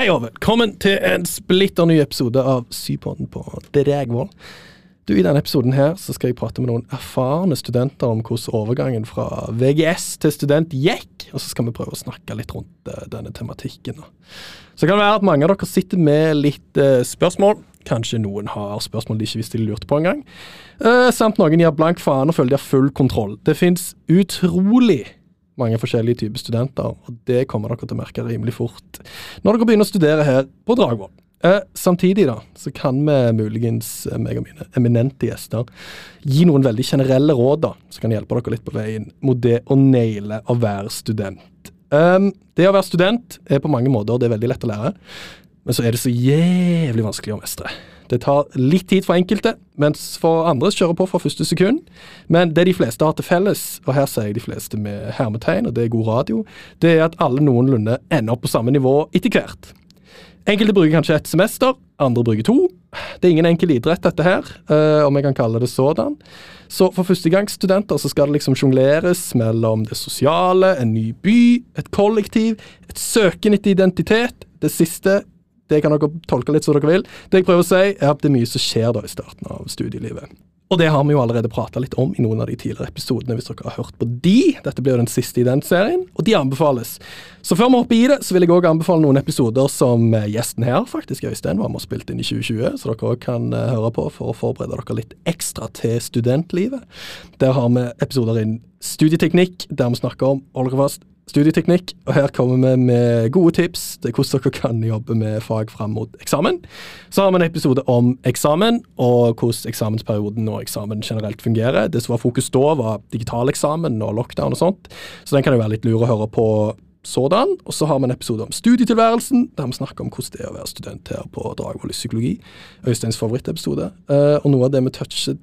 Hei og velkommen til en splitter ny episode av Sypodden på Dregvoll. Du, I denne episoden her så skal jeg prate med noen erfarne studenter om hvordan overgangen fra VGS til student gikk, og så skal vi prøve å snakke litt rundt uh, denne tematikken. Så kan det være at mange av dere sitter med litt uh, spørsmål. Kanskje noen har spørsmål de ikke visste de lurte på engang. Uh, samt noen gir blank faen og føler de har full kontroll. Det fins utrolig mange forskjellige typer studenter, og det kommer dere til å merke rimelig fort når dere begynner å studere her på Dragvoll. Eh, samtidig da, så kan vi muligens, eh, meg og mine eminente gjester, gi noen veldig generelle råd da, som kan hjelpe dere litt på veien mot det å naile å være student. Um, det å være student er på mange måter det er veldig lett å lære, men så er det så jævlig vanskelig å mestre. Det tar litt tid for enkelte, mens for andre kjører på fra første sekund. Men det de fleste har til felles, og her sier jeg de fleste med hermetegn, og det er god radio, det er at alle noenlunde ender opp på samme nivå etter hvert. Enkelte bruker kanskje ett semester, andre bruker to. Det er ingen enkel idrett, dette her, uh, om jeg kan kalle det sådan. Så for førstegangsstudenter så skal det liksom sjongleres mellom det sosiale, en ny by, et kollektiv, et søken etter identitet. Det siste det kan dere tolke litt som dere vil. Det jeg prøver å si, er at det er mye som skjer da i starten av studielivet. Og det har vi jo allerede prata litt om i noen av de tidligere episodene, hvis dere har hørt på de. Dette blir jo den siste i den serien, og de anbefales. Så før vi hopper i det, så vil jeg òg anbefale noen episoder som eh, gjesten her, faktisk Øystein, var med og spilte inn i 2020, så dere òg kan uh, høre på for å forberede dere litt ekstra til studentlivet. Der har vi episoder innen studieteknikk, der vi snakker om, hold dere fast, studieteknikk, og her kommer vi med gode tips til hvordan dere kan jobbe med fag fram mot eksamen. Så har vi en episode om eksamen, og hvordan eksamensperioden og eksamen generelt fungerer. Det som var fokus da, var digitaleksamen og lockdown og sånt, så den kan jo være litt lur å høre på sådan. Og så har vi en episode om studietilværelsen, der vi snakker om hvordan det er å være student her på Dragvoll i psykologi. Øysteins favorittepisode. Uh, og noe av det vi toucher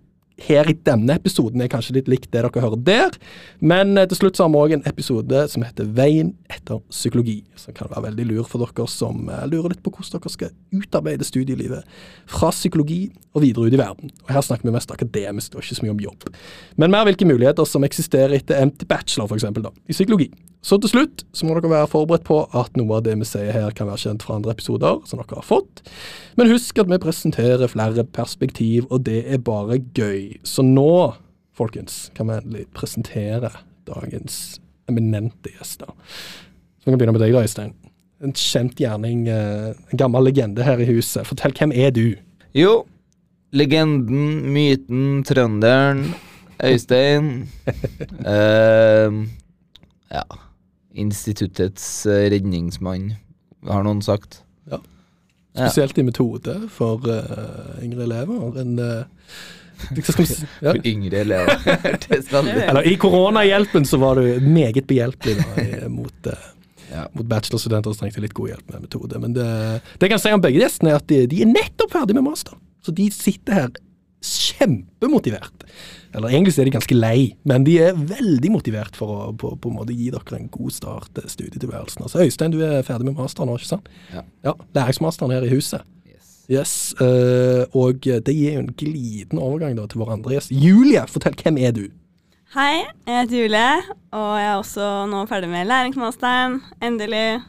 her i denne episoden er kanskje litt likt det dere hører der, men eh, til slutt så har vi òg en episode som heter Veien etter psykologi, som kan være veldig lur for dere som eh, lurer litt på hvordan dere skal utarbeide studielivet fra psykologi og videre ut i verden. Og Her snakker vi mest akademisk og ikke så mye om jobb, men mer hvilke muligheter som eksisterer etter MT bachelor, f.eks., i psykologi. Så til slutt så må dere være forberedt på at noe av det vi sier her kan være kjent fra andre episoder som dere har fått. Men husk at vi presenterer flere perspektiv, og det er bare gøy. Så nå, folkens, kan vi endelig presentere dagens eminente gjester. Så vi kan begynne med deg da, Øystein. En kjent gjerning, eh, en gammel legende her i huset. Fortell, hvem er du? Jo, legenden, myten, trønderen, Øystein. uh, ja instituttets eh, redningsmann, har noen sagt. Ja. Spesielt i metode for uh, yngre elever. En, uh, ja. Yngre elever. Eller I koronahjelpen så var du meget behjelpelig da, mot, uh, ja. mot bachelorstudenter som trengte litt god hjelp med metode. Men det, det jeg kan si om begge gjestene, er at de, de er nettopp ferdig med master. Så de sitter her kjempemotivert. Eller egentlig er de ganske lei, men de er veldig motivert for å på, på en måte gi dere en god start til studietilværelsen. Altså Øystein, du er ferdig med master nå, ikke sant? Ja. ja Læringsmasteren her i huset. Yes. uh, og det gir jo en glidende overgang da til vår andre gjest. Julie, fortell, hvem er du? Hei, jeg heter Julie, og jeg er også nå ferdig med læringsmasteren. Endelig.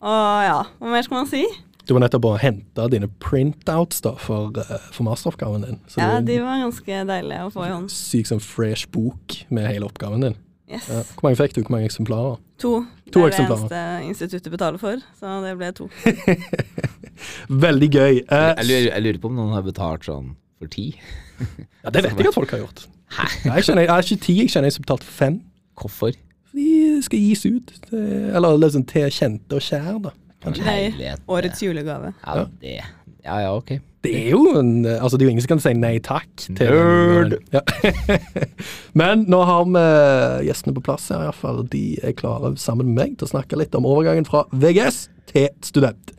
Og ja, hva mer skal man si? Du var nettopp og henta dine printouts da, for, uh, for masteroppgaven din. Så ja, de var ganske deilige å få i hånd. Sykt sånn fresh bok med hele oppgaven din. Yes. Ja. Hvor mange fikk du? Hvor mange eksemplarer? To. to det er det eneste instituttet betaler for, så det ble to. Veldig gøy. Uh, jeg, lurer, jeg, lurer, på om noen har betalt sånn for ti? ja, det vet jeg at folk har gjort. Hæ? Jeg, kjenner, jeg har ikke ti, jeg kjenner jeg som betalte fem. Hvorfor? De skal gis ut. Til, eller liksom til kjente og kjær, da. Nei, årets julegave. Ja, det, ja, ja, ok. Det er jo en, altså det er jo ingen som kan si nei takk. Til Nerd! Ja. Men nå har vi gjestene på plass her, iallfall. De er klare sammen med meg til å snakke litt om overgangen fra VGS til student.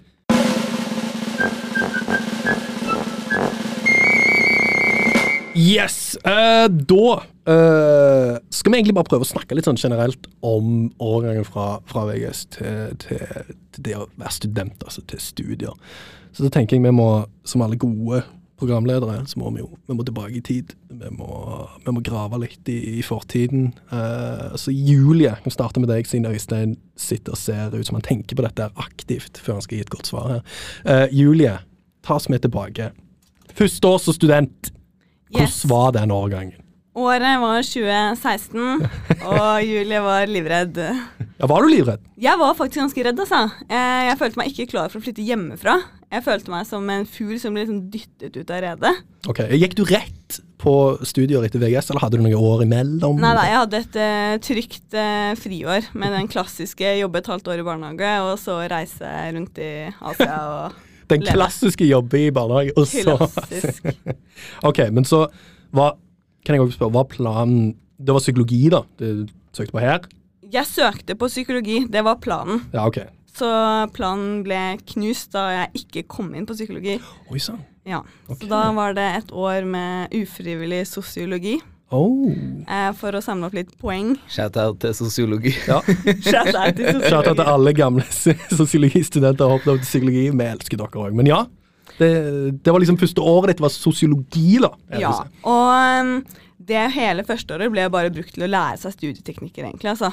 Yes! Uh, da uh, skal vi egentlig bare prøve å snakke litt sånn generelt om overgangen fra, fra VGS til, til, til, det å være student, altså til studier. Så da tenker jeg vi må, som alle gode programledere, så må vi jo vi må tilbake i tid. Vi må, vi må grave litt i, i fortiden. Uh, så Julie, vi starter med deg, siden Øystein sitter og ser ut som han tenker på dette aktivt før han skal gi et godt svar her. Uh, Julie, ta oss med tilbake. Første år som student, hvordan Yes. var den årgangen? Året var 2016, og Julie var livredd. Ja, Var du livredd? Jeg var faktisk ganske redd, altså. Jeg, jeg følte meg ikke klar for å flytte hjemmefra. Jeg følte meg som en fugl som ble liksom dyttet ut av redet. Ok, Gikk du rett på studier etter VGS, eller hadde du noen år imellom? Nei nei jeg hadde et uh, trygt uh, friår med den klassiske jobbe et halvt år i barnehage, og så reise rundt i Asia og Den klassiske jobbe i barnehage, og så klassisk. Ok, men så hva, Kan jeg også spørre, hva planen Det var psykologi, da? Du søkte på her? Jeg søkte på psykologi, det var planen. Ja, ok. Så planen ble knust da jeg ikke kom inn på psykologi. Oi sann. Ja, Okay. Så da var det et år med ufrivillig sosiologi Oh. eh, for å samle opp litt poeng. Shout-out til sosiologi. Ja. Shout out til Shout out til alle gamle sosiologistudenter og hoppet opp til psykologi. Vi elsker dere òg. Men ja, det, det var liksom første året ditt var sosiologi, da. Ja, si. og um, det hele første året ble bare brukt til å lære seg studieteknikker, egentlig. Altså.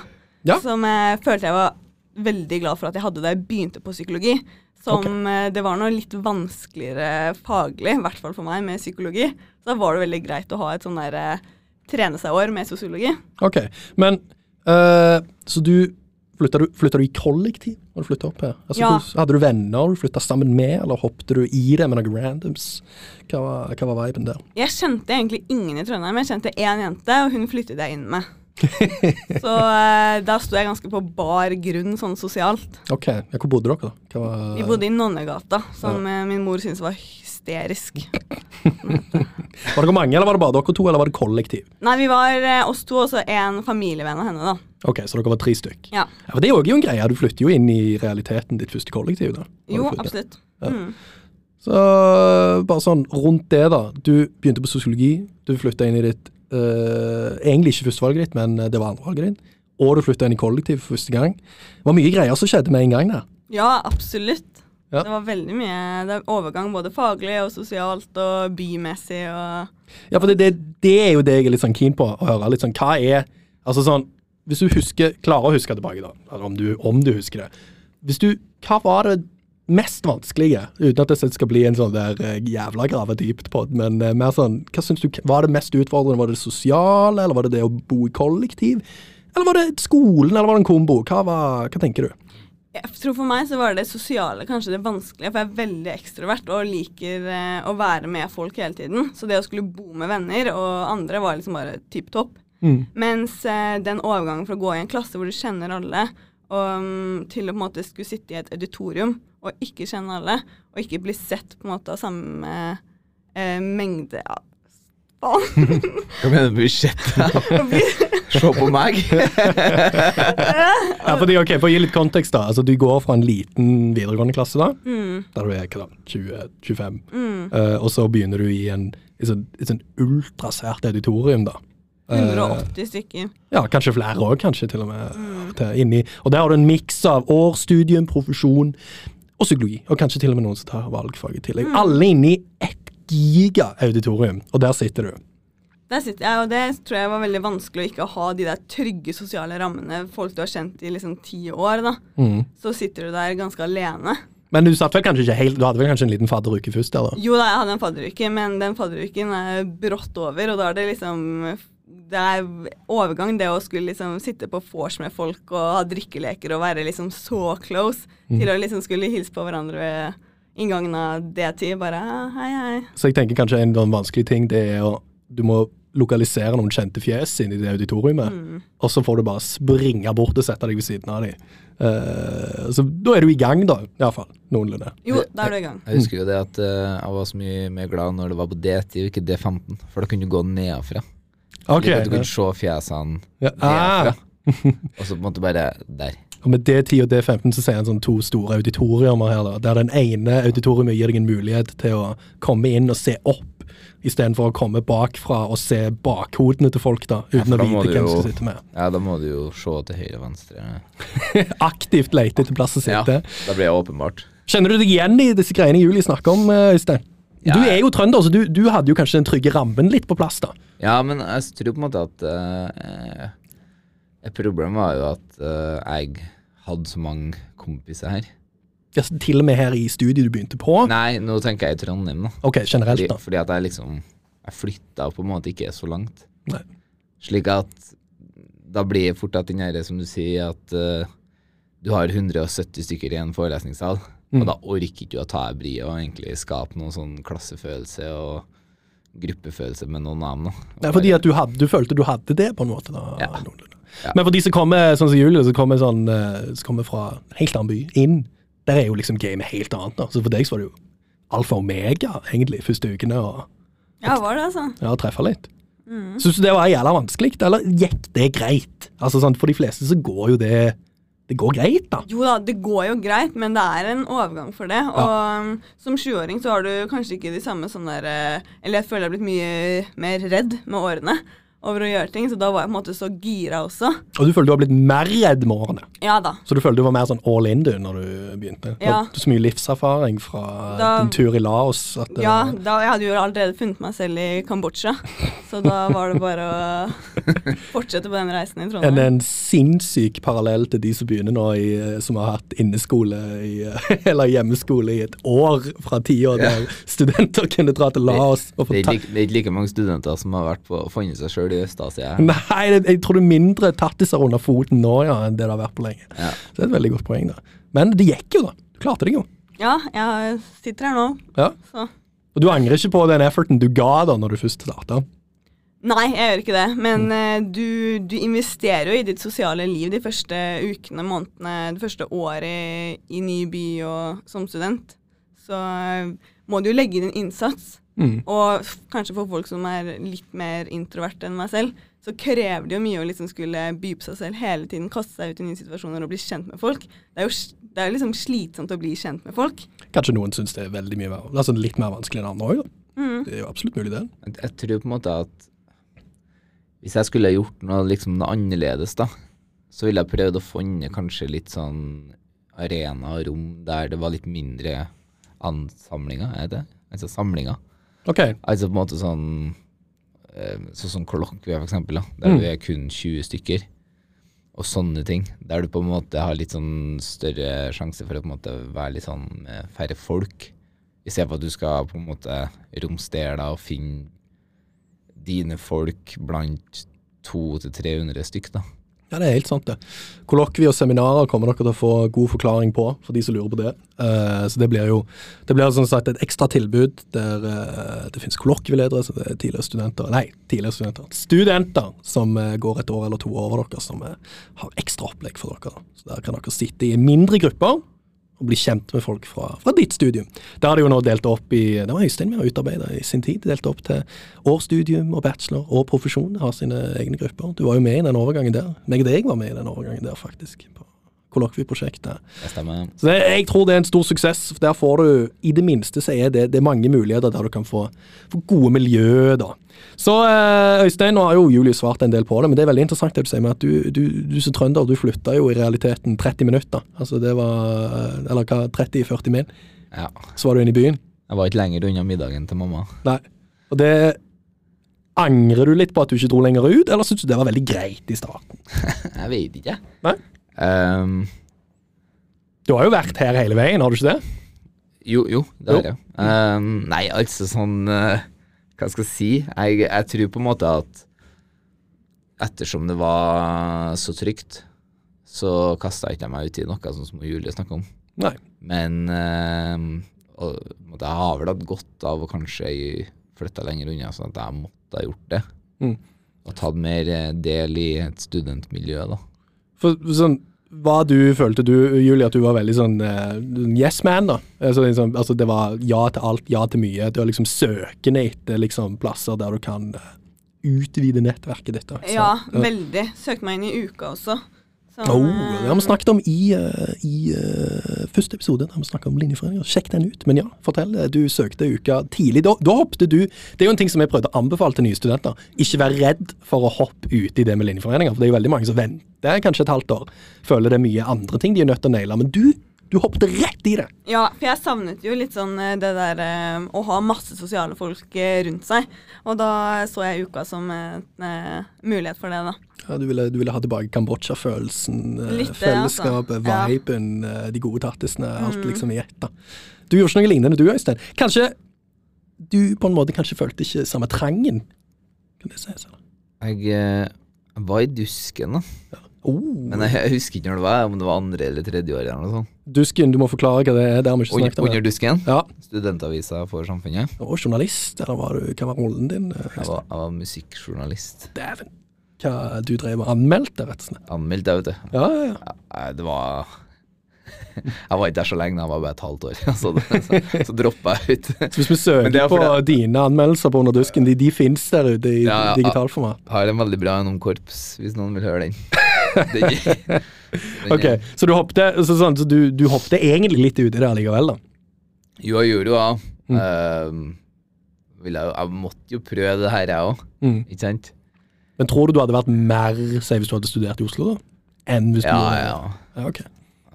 Ja. Som jeg følte jeg var veldig glad for at jeg hadde da jeg begynte på psykologi. Som Ok. eh, Det var noe litt vanskeligere faglig, i hvert fall for meg, med psykologi. Så da var det veldig greit å ha et sånn der eh, trene seg-år med sosiologi. Ok, men eh, Så du flytta, du flytta du i kollektiv når du flytta opp her? Altså, Ja. hvordan- Hadde du venner du flytta sammen med, eller hoppet du i det med noen randoms? Hva var, hva var viben der? Jeg kjente egentlig ingen i Trondheim. Jeg kjente én jente, og hun flyttet jeg inn med. Så uh, da sto jeg ganske på bar grunn sånn sosialt. Ok, ja, Hvor bodde dere, da? Var, Vi bodde i Nonnegata, som ja. min mor syntes var hysterisk. Var dere mange, eller var det bare dere to, eller var det kollektiv? Nei, vi var eh, oss to og så en familievenn av henne, da. Ok, Så dere var tre stykk? Ja. Ja, for Det er jo en greie. Du flytter jo inn i realiteten ditt første kollektiv. da. Jo, absolutt. Ja. Mm. Så bare sånn rundt det, da. Du begynte på sosiologi. Du flytta inn i ditt eh, Egentlig ikke førstevalget ditt, men det var andrevalget ditt. Og du flytta inn i kollektiv for første gang. Det var mye greier som skjedde med en gang der. Ja, absolutt. Ja. Det var veldig mye det er overgang både faglig og sosialt og bymessig og Ja, for det, det, det er jo det jeg er litt sånn keen på å høre. litt sånn, Hva er Altså sånn Hvis du husker, klarer å huske tilbake, da, eller om du, om du husker det Hvis du, Hva var det mest vanskelige, uten at det skal bli en sånn der eh, jævla grave dypt det, men uh, mer sånn Hva syns du var det mest utfordrende? Var det det sosiale, eller var det det å bo i kollektiv? Eller var det skolen, eller var det en kombo? Hva, var, hva tenker du? Jeg tror For meg så var det sosiale kanskje det vanskelige, for jeg er veldig ekstrovert og liker eh, å være med folk hele tiden. Så det å skulle bo med venner og andre var liksom bare tipp topp. Mm. Mens eh, den overgangen fra å gå i en klasse hvor du kjenner alle, og, mm, til å på en måte skulle sitte i et auditorium og ikke kjenne alle, og ikke bli sett på en måte av samme eh, mengde Faen. Hva mener du med budsjett? Se på meg! Ja, fordi, ok, For å gi litt kontekst, da. altså Du går fra en liten videregående klasse, da, Mm, der du er hva da, 20-25, mm. uh, og så begynner du i en, et sånn, sånn ultrasvært auditorium, da. Eh, 180 stykker. ja, kanskje flere òg, kanskje til og med. Mm. til inni. Og der har du en miks av årsstudium, profesjon og psykologi. Og kanskje til og med noen som tar valgfag i tillegg. Alle inne i ett giga-auditorium, og der sitter du. Der sitter jeg, og det tror jeg var veldig vanskelig å ikke ha de der trygge sosiale rammene. Folk du har kjent i liksom ti år, da. Mm. Så sitter du der ganske alene. Men du satt vel kanskje ikke helt Du hadde vel kanskje en liten fadderuke først? eller? Jo da, jeg hadde en fadderuke, men den fadderuken er brått over, og da er det liksom Det er overgang, det å skulle liksom sitte på vors med folk og ha drikkeleker og være liksom så close Mm. til å liksom skulle hilse på hverandre ved inngangen av D10. Bare «Ah, hei, hei. Så jeg tenker kanskje en sånn vanskelig ting det er å Du må lokalisere noen kjente fjes inn i det auditoriumet, Mm. og så får du bare springe bort og sette deg ved siden av dem. så da er du i gang, da. Iallfall. Noenlunde. Jo, da er du i gang. Jeg husker jo det at uh, jeg var så mye mer glad når det var på D10 og ikke D15, for da kunne du gå nedafra. Okay, Slik at Du kunne se fjesene Ja. Ah. nedafra. Og så på en måte bare der. Og med D10 og D15 så sier han sånn to store auditoriumer her, da. Der den ene auditoriumet gir deg en mulighet til å komme inn og se opp, istedenfor å komme bakfra og se bakhodene til folk, da. Uten ja, å vite hvem som sitter med. Ja, da må du jo se til høyre og venstre. Aktivt lete etter plass å sitte. Ja, da blir det åpenbart. Kjenner du deg igjen i disse greiene Julie snakker om, eh, Øystein? Ja. Du er jo trønder, så du, du hadde jo kanskje den trygge rammen litt på plass, da. Ja, men jeg tror på en måte at eh, Et problem var jo at uh, jeg hadde så mange kompiser her. Ja, så til og med her i studiet du begynte på. Nei, nå tenker jeg i Trondheim, da. Ok, generelt, da. fordi at jeg liksom Jeg flytta på en måte ikke så langt. Nei. Slik at da blir det fort at den derre som du sier, at uh, du har 170 stykker i en forelesningssal, Mm. og da orker ikke du å ta deg bryet og egentlig skape noen sånn klassefølelse og gruppefølelse med noen navn. da. Nei, fordi at du, hadde, du følte du hadde det, på en måte. da. Ja. noenlunde. Ja. Men for de som kommer sånn som Julie, som kommer, sånn, så kommer fra en helt annen by, inn, der er jo liksom gamet helt annet. da. Så for deg så var det jo alfa og omega, egentlig, første ukene, og Ja, var det, altså. ja, treffe litt. Mm. Syns du det var jævla vanskelig, eller gikk det greit? Altså sånn, For de fleste så går jo det Det går greit, da. Jo da, det går jo greit, men det er en overgang for det. Og um, som sjuåring så har du kanskje ikke de samme sånne der eh, Eller jeg føler jeg har blitt mye mer redd med årene over å gjøre ting, så da var jeg på en måte så gira også. Og du føler du har blitt mer redd med årene. Ja da. Så du føler du var mer sånn all in du når du begynte? Du Ja. hadde så mye livserfaring fra Da- din tur i Laos at det- Ja, da, jeg hadde jo allerede funnet meg selv i Kambodsja, så da var det bare å fortsette på den reisen i en, Trondheim. en sinnssyk parallell til de som begynner nå, i, som har hatt inneskole i, eller hjemmeskole i et år fra tida der studenter kunne dra til Laos og få Det er, ta ikke, like- det er ikke like mange studenter som har vært på funnet seg sjøl i Øst-Asia. Nei, det- jeg tror det er mindre tattiser under foten nå ja, enn det det har vært på lenge. Ja. Så det er et veldig godt poeng. da. Men det gikk jo, da. Du klarte det jo. Ja, jeg sitter her nå, Ja. så Og du angrer ikke på den efforten du ga da når du først starta? Nei, jeg gjør ikke det. Men mm. du, du investerer jo i ditt sosiale liv de første ukene, månedene, det første året i, i ny by og som student. Så eh, må du jo legge inn en innsats. Mm. Og kanskje for folk som er litt mer introverte enn meg selv, så krever det jo mye å liksom skulle by på seg selv hele tiden, kaste seg ut i nye situasjoner og bli kjent med folk. Det er jo det er liksom slitsomt å bli kjent med folk. Kanskje noen syns det er veldig mye verre. altså litt mer vanskelig enn andre òg. Mm. Det er jo absolutt mulig, det. Jeg, jeg tror på en måte at hvis jeg skulle gjort noe liksom noe annerledes, da, så ville jeg prøvd å finne kanskje litt sånn arena og rom der det var litt mindre ansamlinger, er det? Altså samlinger. Ok. Altså på en måte sånn eh, Sånn som kollokvie, for eksempel, da, der Mm. du er kun 20 stykker. Og sånne ting. Der du på en måte har litt sånn større sjanse for å på en måte være litt sånn med færre folk. I stedet for at du skal på en måte romstere deg og finne dine folk blant 200-300 stykk, da. Ja, det er helt sant, det. Kollokvier og seminarer kommer dere til å få god forklaring på, for de som lurer på det. Uh, så det blir jo det blir sånn sagt et ekstra tilbud der uh, det finnes kollokvieledere, så det er tidligere studenter Nei, tidligere studenter. Studenter som uh, går et år eller to over dere, som har ekstra opplegg for dere. Så der kan dere sitte i mindre grupper og bli kjent med folk fra, fra ditt studium. Det har de jo nå delt opp i Det var Øystein med å utarbeide i sin tid. Delt opp til årsstudium og bachelor og profesjon. Har sine egne grupper. Du var jo med i den overgangen der. Meg og deg var med i den overgangen der, faktisk. På kollokvieprosjektet. Så det, jeg tror det er en stor suksess. for Der får du, i det minste, så er det, det er mange muligheter der du kan få, få gode miljø, da. Så eh, Øystein, nå har jo Julie svart en del på det, men det er veldig interessant det du sier med at du, du, du som trønder, du flytta jo i realiteten 30 minutter. Altså det var eh, Eller hva, 30-40 mil. Ja. Så var du inne i byen. Jeg var ikke lenger unna middagen til mamma. Nei. Og det Angrer du litt på at du ikke dro lenger ut, eller syns du det var veldig greit i starten? Jeg vet ikke. Nei? Ehm, Du har jo vært her hele veien, har du ikke det? jo, jo, det har jeg. Um, nei, altså sånn uh, Hva skal jeg si? Jeg, jeg tror på en måte at ettersom det var så trygt, så kasta ikke jeg meg ut i noe sånn som Julie snakka om. Nei. Men ehm, og, jeg har vel hatt godt av å kanskje flytte lenger unna, sånn at jeg måtte ha gjort det. Mm. Og tatt mer eh, del i et studentmiljø, da. For sånn hva du følte du, Julie, at du var veldig sånn eh, yes man, da? Altså, liksom, altså det var ja til alt, ja til mye. Du var liksom søkende etter liksom plasser der du kan eh, utvide nettverket ditt. da. Så- Ja, veldig. Søkte meg inn i uka også. Så, Oh, det har vi snakket om i, eh, i uh, første episode. Da har vi snakket om linjeforeninger. Sjekk den ut. Men ja, fortell. eh, Du søkte uka tidlig. Da, da hoppte du Det er jo en ting som jeg prøvde å anbefale til nye studenter. Ikke vær redd for å hoppe ut i det med linjeforeninger. For det er jo veldig mange som venter kanskje et halvt år. Føler det er mye andre ting de er nødt til å naile. Men du Du hoppet rett i det. Ja, for jeg savnet jo litt sånn eh, det der eh, å ha masse sosiale folk eh, rundt seg. Og da så jeg uka som en mulighet for det, da. Ja, du, ville, du ville ha tilbake Kambodsja-følelsen, det, fellesskapet, altså. Ja. Mm. viben, ja. de gode tattisene, alt liksom i ett. da. Du gjorde ikke noe lignende du, Øystein. Kanskje du på en måte kanskje følte ikke samme trangen? Kan det sies? eller? Jeg eh, var i dusken, da. Oh, Men jeg, husker ikke når det var, om det var andre eller tredje år. eller noe sånt. Dusken, du må forklare hva det er. Det har vi ikke snakket om. under dusken. Ja, Studentavisa for samfunnet. og journalist, eller var du, hva var rollen din? Jeg var, jeg var musikkjournalist. Dæven. Hva du drev og anmeldte, rett og slett. Anmeldte, vet du. Ja, ja, ja. Ja, det var Jeg var ikke der så lenge, jeg var bare et halvt år. Så, så, så droppa jeg ut. Så hvis vi søker på det dine anmeldelser på Under dusken, de, de finnes der ute i Ja, ja, digitalformat. Har en veldig bra gjennom korps, hvis noen vil høre den. Ok, så du hoppte, så sånn, så du, du hoppte egentlig litt uti det allikevel, da? Jo, jeg gjorde jo det. Mm. Uh, jeg, jeg måtte jo prøve det her, jeg òg. Mm. Ikke sant? Men tror du du hadde vært mer safe hvis du hadde studert i Oslo, da? Enn hvis Ja, du ja. ja Okay.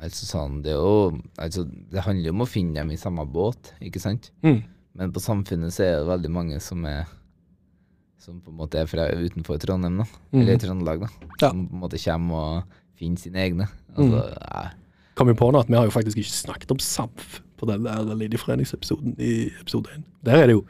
Altså sånn, det jo altså, Det handler jo om å finne dem i samme båt, ikke sant? Mm. Men på Samfunnet så er det veldig mange som er Som på en måte er fra utenfor Trondheim, da. Mm. Eller Trøndelag, da. Ja. Som på en måte kommer og finner sine egne. Altså, mm. ja. Kom jo på nå at vi har jo faktisk ikke snakket om SAMF på den der linjeforeningsepisoden i episode 1. Der er det jo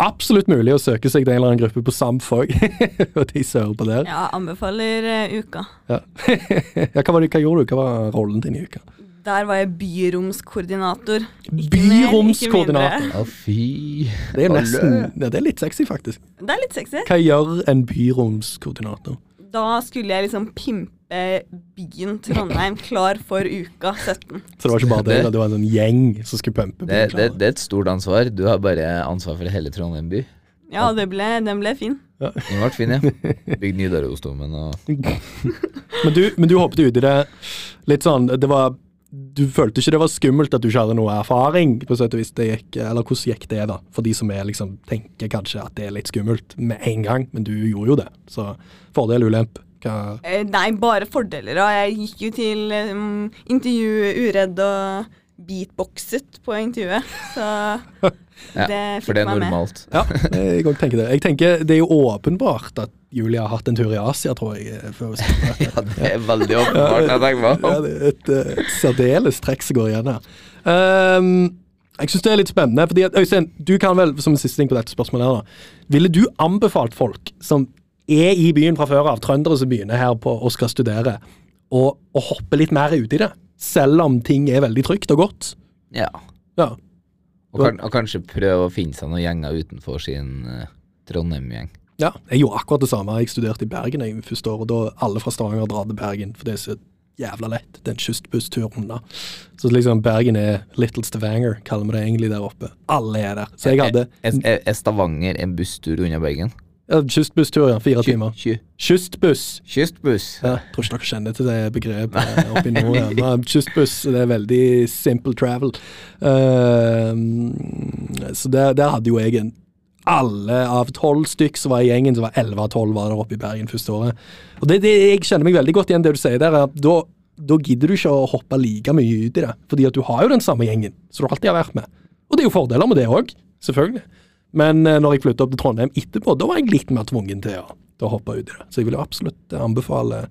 absolutt mulig å søke seg til en eller annen gruppe på SAMF òg, og de sører på der. Ja, anbefaler uh, uka. Ja. ja, hva, var det, hva gjorde du? Hva var rollen din i uka? Der var jeg byromskoordinator. Byromskoordinator. Å, fy. Det er nesten ja, Det er litt sexy, faktisk. Det er litt sexy. Hva gjør en byromskoordinator? Da skulle jeg liksom pimpe byen Trondheim klar for uka 17. Så det var ikke bare det, Det- var en sånn gjeng som skulle pumpe Det, det, det er et stort ansvar. Du har bare ansvar for hele Trondheim by. Ja, det ble, den ble fin. Den ble fin, ja. Bygd Nidarosdomen og Men du, men du hoppet uti det litt sånn det var, Du følte ikke det var skummelt at du ikke hadde noe erfaring? på sett og vis det gikk, Eller hvordan gikk det, da? For de som er liksom, tenker kanskje at det er litt skummelt med en gang, men du gjorde jo det. Så fordel ulempe. Hva Eh, nei, bare fordeler. Og jeg gikk jo til um, intervju uredd og beatboxet på intervjuet. Så Ja, det For fikk det er meg med. normalt. Ja, jeg også tenker det. Jeg tenker Det er jo åpenbart at Julie har hatt en tur i Asia, tror jeg. For det. Ja, det er veldig åpenbart. Jeg tenker meg Ja, det er et, eh, et særdeles trekk som går igjen her. Um, jeg syns det er litt spennende. fordi at, Øystein, du kan vel, som en siste ting på dette spørsmålet her da, Ville du anbefalt folk som er i byen fra før av, trøndere som begynner her på og skal studere, å, å hoppe litt mer ut i det? Selv om ting er veldig trygt og godt? Ja. Ja. Og, kan, og kanskje prøve å finne seg noen gjenger utenfor sin uh, Trondheim-gjeng. Ja, jeg gjorde akkurat det samme. Jeg studerte i Bergen i første år, og da alle fra Stavanger drar til Bergen, for det er så jævla lett. Det er en kystbusstur unna. Så liksom Bergen er Little Stavanger, kaller vi det egentlig der oppe. Alle er der. Så jeg hadde er, er Stavanger en busstur unna Bergen? Ja, kystbusstur, ja. Fire Ky- timer. ky- Kystbuss. Kystbuss. Ja, tror ikke dere kjenner til det begrepet oppe i nord. Ja. Men Kystbuss, det er veldig simple travel. Uh, så der, der hadde jo jeg en Alle av tolv stykk som var i gjengen, så var elleve av tolv var der oppe i Bergen første året. Og det, det, Jeg kjenner meg veldig godt igjen det du sier der. at Da, da gidder du ikke å hoppe like mye ut i det. Fordi at du har jo den samme gjengen som du alltid har vært med. Og det er jo fordeler med det òg, selvfølgelig. Men eh, når jeg flytta opp til Trondheim etterpå, da var jeg litt mer tvungen til å, til å hoppe ut i det. Så jeg vil absolutt eh, anbefale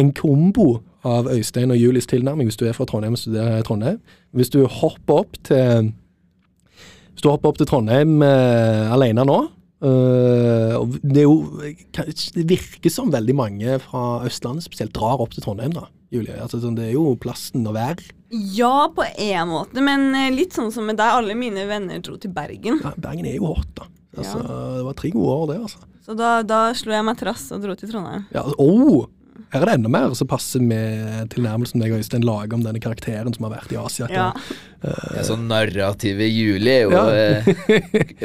en kombo av Øystein og Julies tilnærming hvis du er fra Trondheim og studerer i Trondheim. Hvis du hopper opp til hopper opp til Trondheim uh, alene nå Uh, det, jo, det virker som veldig mange fra Østlandet spesielt drar opp til Trondheim, da, Julie. Altså, sånn, det er jo plassen å være. Ja, på en måte, men eh, litt sånn som med deg. Alle mine venner dro til Bergen. Ja, Bergen er jo hot, da. Altså, Det var tre gode år, det, altså. Så da, da slo jeg meg trass og dro til Trondheim. Ja, oh, her er det enda mer som passer med tilnærmelsen jeg og Øystein lager om denne karakteren som har vært i Asia. Ja. Ja, så narrative Juli er jo Ja. eh,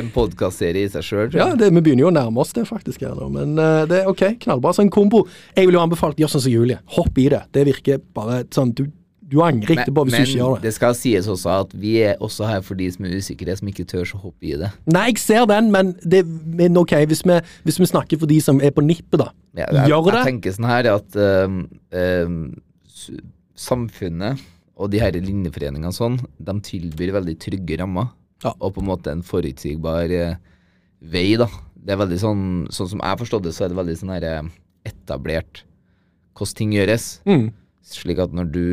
en podkastserie i seg sjøl, Ja, det, vi begynner jo å nærme oss det faktisk her nå, men uh, det er ok, knallbra. Så en kombo. Jeg vil jo anbefale gjør sånn som Julie. Hopp i det. Det virker bare sånn Du, du angrer etterpå hvis du ikke gjør det. men det. det skal sies også at vi er også her for de som er usikre, som ikke tør å hoppe i det. Nei, jeg ser den, men, det, men ok, hvis vi, hvis vi snakker for de som er på nippet, da. Ja, jeg, Gjør det? Jeg tenker sånn her at um, um, samfunnet Og de her linjeforeningene sånn, de tilbyr veldig trygge rammer. Ja. Og på en måte en forutsigbar uh, vei, da. Det er veldig sånn Sånn som jeg har forstått det, så er det veldig sånn her eh, etablert hvordan ting gjøres. Mm. Slik at når du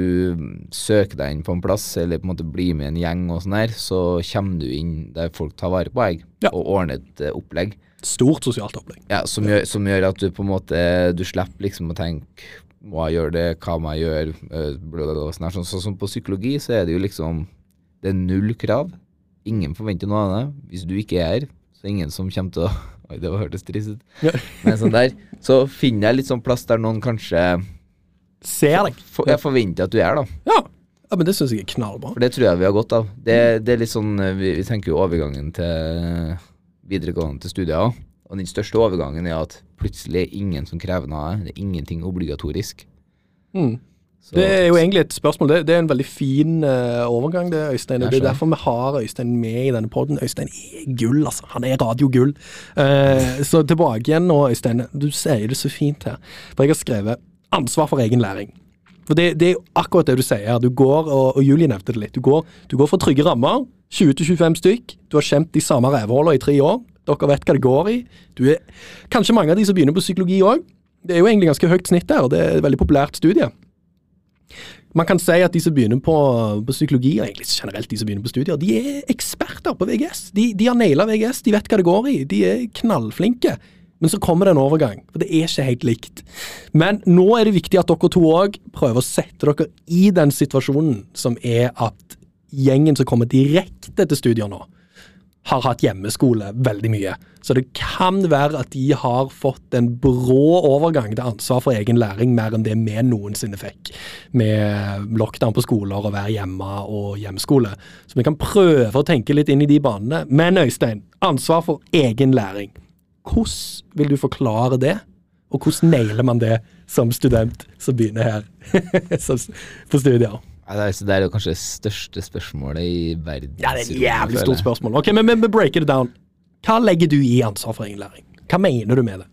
søker deg inn på en plass, eller på en måte blir med en gjeng og sånn her, så kommer du inn der folk tar vare på deg, Ja. og ordner et eh, opplegg. Stort sosialt opplegg. Ja, som gjør, som gjør at du på en måte Du slipper liksom å tenke Må jeg gjøre det? Hva må jeg gjøre? Eh, blablabla, Sånn, her. sånn, sånn som på psykologi så er det jo liksom Det er null krav. Ingen forventer noe av det. Hvis du ikke er her, så er det ingen som kommer til å Oi, det var- hørtes trist ut. Ja. Men sånn der, så finner jeg litt sånn plass der noen kanskje Ser deg. for, Jeg forventer at du er, da. Ja. ja, men det syns jeg er knallbra. For det tror jeg vi har godt av. Det, det er litt sånn eh, vi, vi tenker jo overgangen til videregående til studier òg. Og den største overgangen er at plutselig er ingen som krever noe. Det er ingenting obligatorisk. Mm. Så- Det er jo egentlig et spørsmål. Det, det er en veldig fin uh, overgang, det, Øystein. Det er derfor vi har Øystein med i denne poden. Øystein er gull, altså. Han er radiogull. Uh, så tilbake igjen nå, Øystein. Du sier det så fint her. For jeg har skrevet 'ansvar for egen læring'. For det, det er akkurat det du sier. Du går, og, og Julie nevnte det litt, du går, du går for trygge rammer. 20-25 stykk. Du har kjent de samme rævhullene i tre år. Dere vet hva det går i. Du er, kanskje mange av de som begynner på psykologi òg. Det er jo egentlig ganske høyt snitt der, og det er et veldig populært studie. Man kan si at de som begynner på, på psykologi, og egentlig generelt de som begynner på studier, de er eksperter på VGS. De, de har naila VGS, de vet hva det går i. De er knallflinke. Men så kommer det en overgang, for det er ikke helt likt. Men nå er det viktig at dere to òg prøver å sette dere i den situasjonen som er at gjengen som kommer direkte til studier nå, har hatt hjemmeskole veldig mye. Så det kan være at de har fått en brå overgang til ansvar for egen læring, mer enn det vi noensinne fikk med lockdown på skoler og være hjemme og hjemmeskole. Så vi kan prøve å tenke litt inn i de banene. Men Øystein, ansvar for egen læring. Hvordan vil du forklare det? Og hvordan nailer man det som student som begynner her på studier? Det, er, det er jo kanskje det største spørsmålet i verden. Ja, det er et jævlig stort spørsmål. Ok, men, men, men breaker det down. Hva legger du i ansvar for egen læring? Hva mener du med det?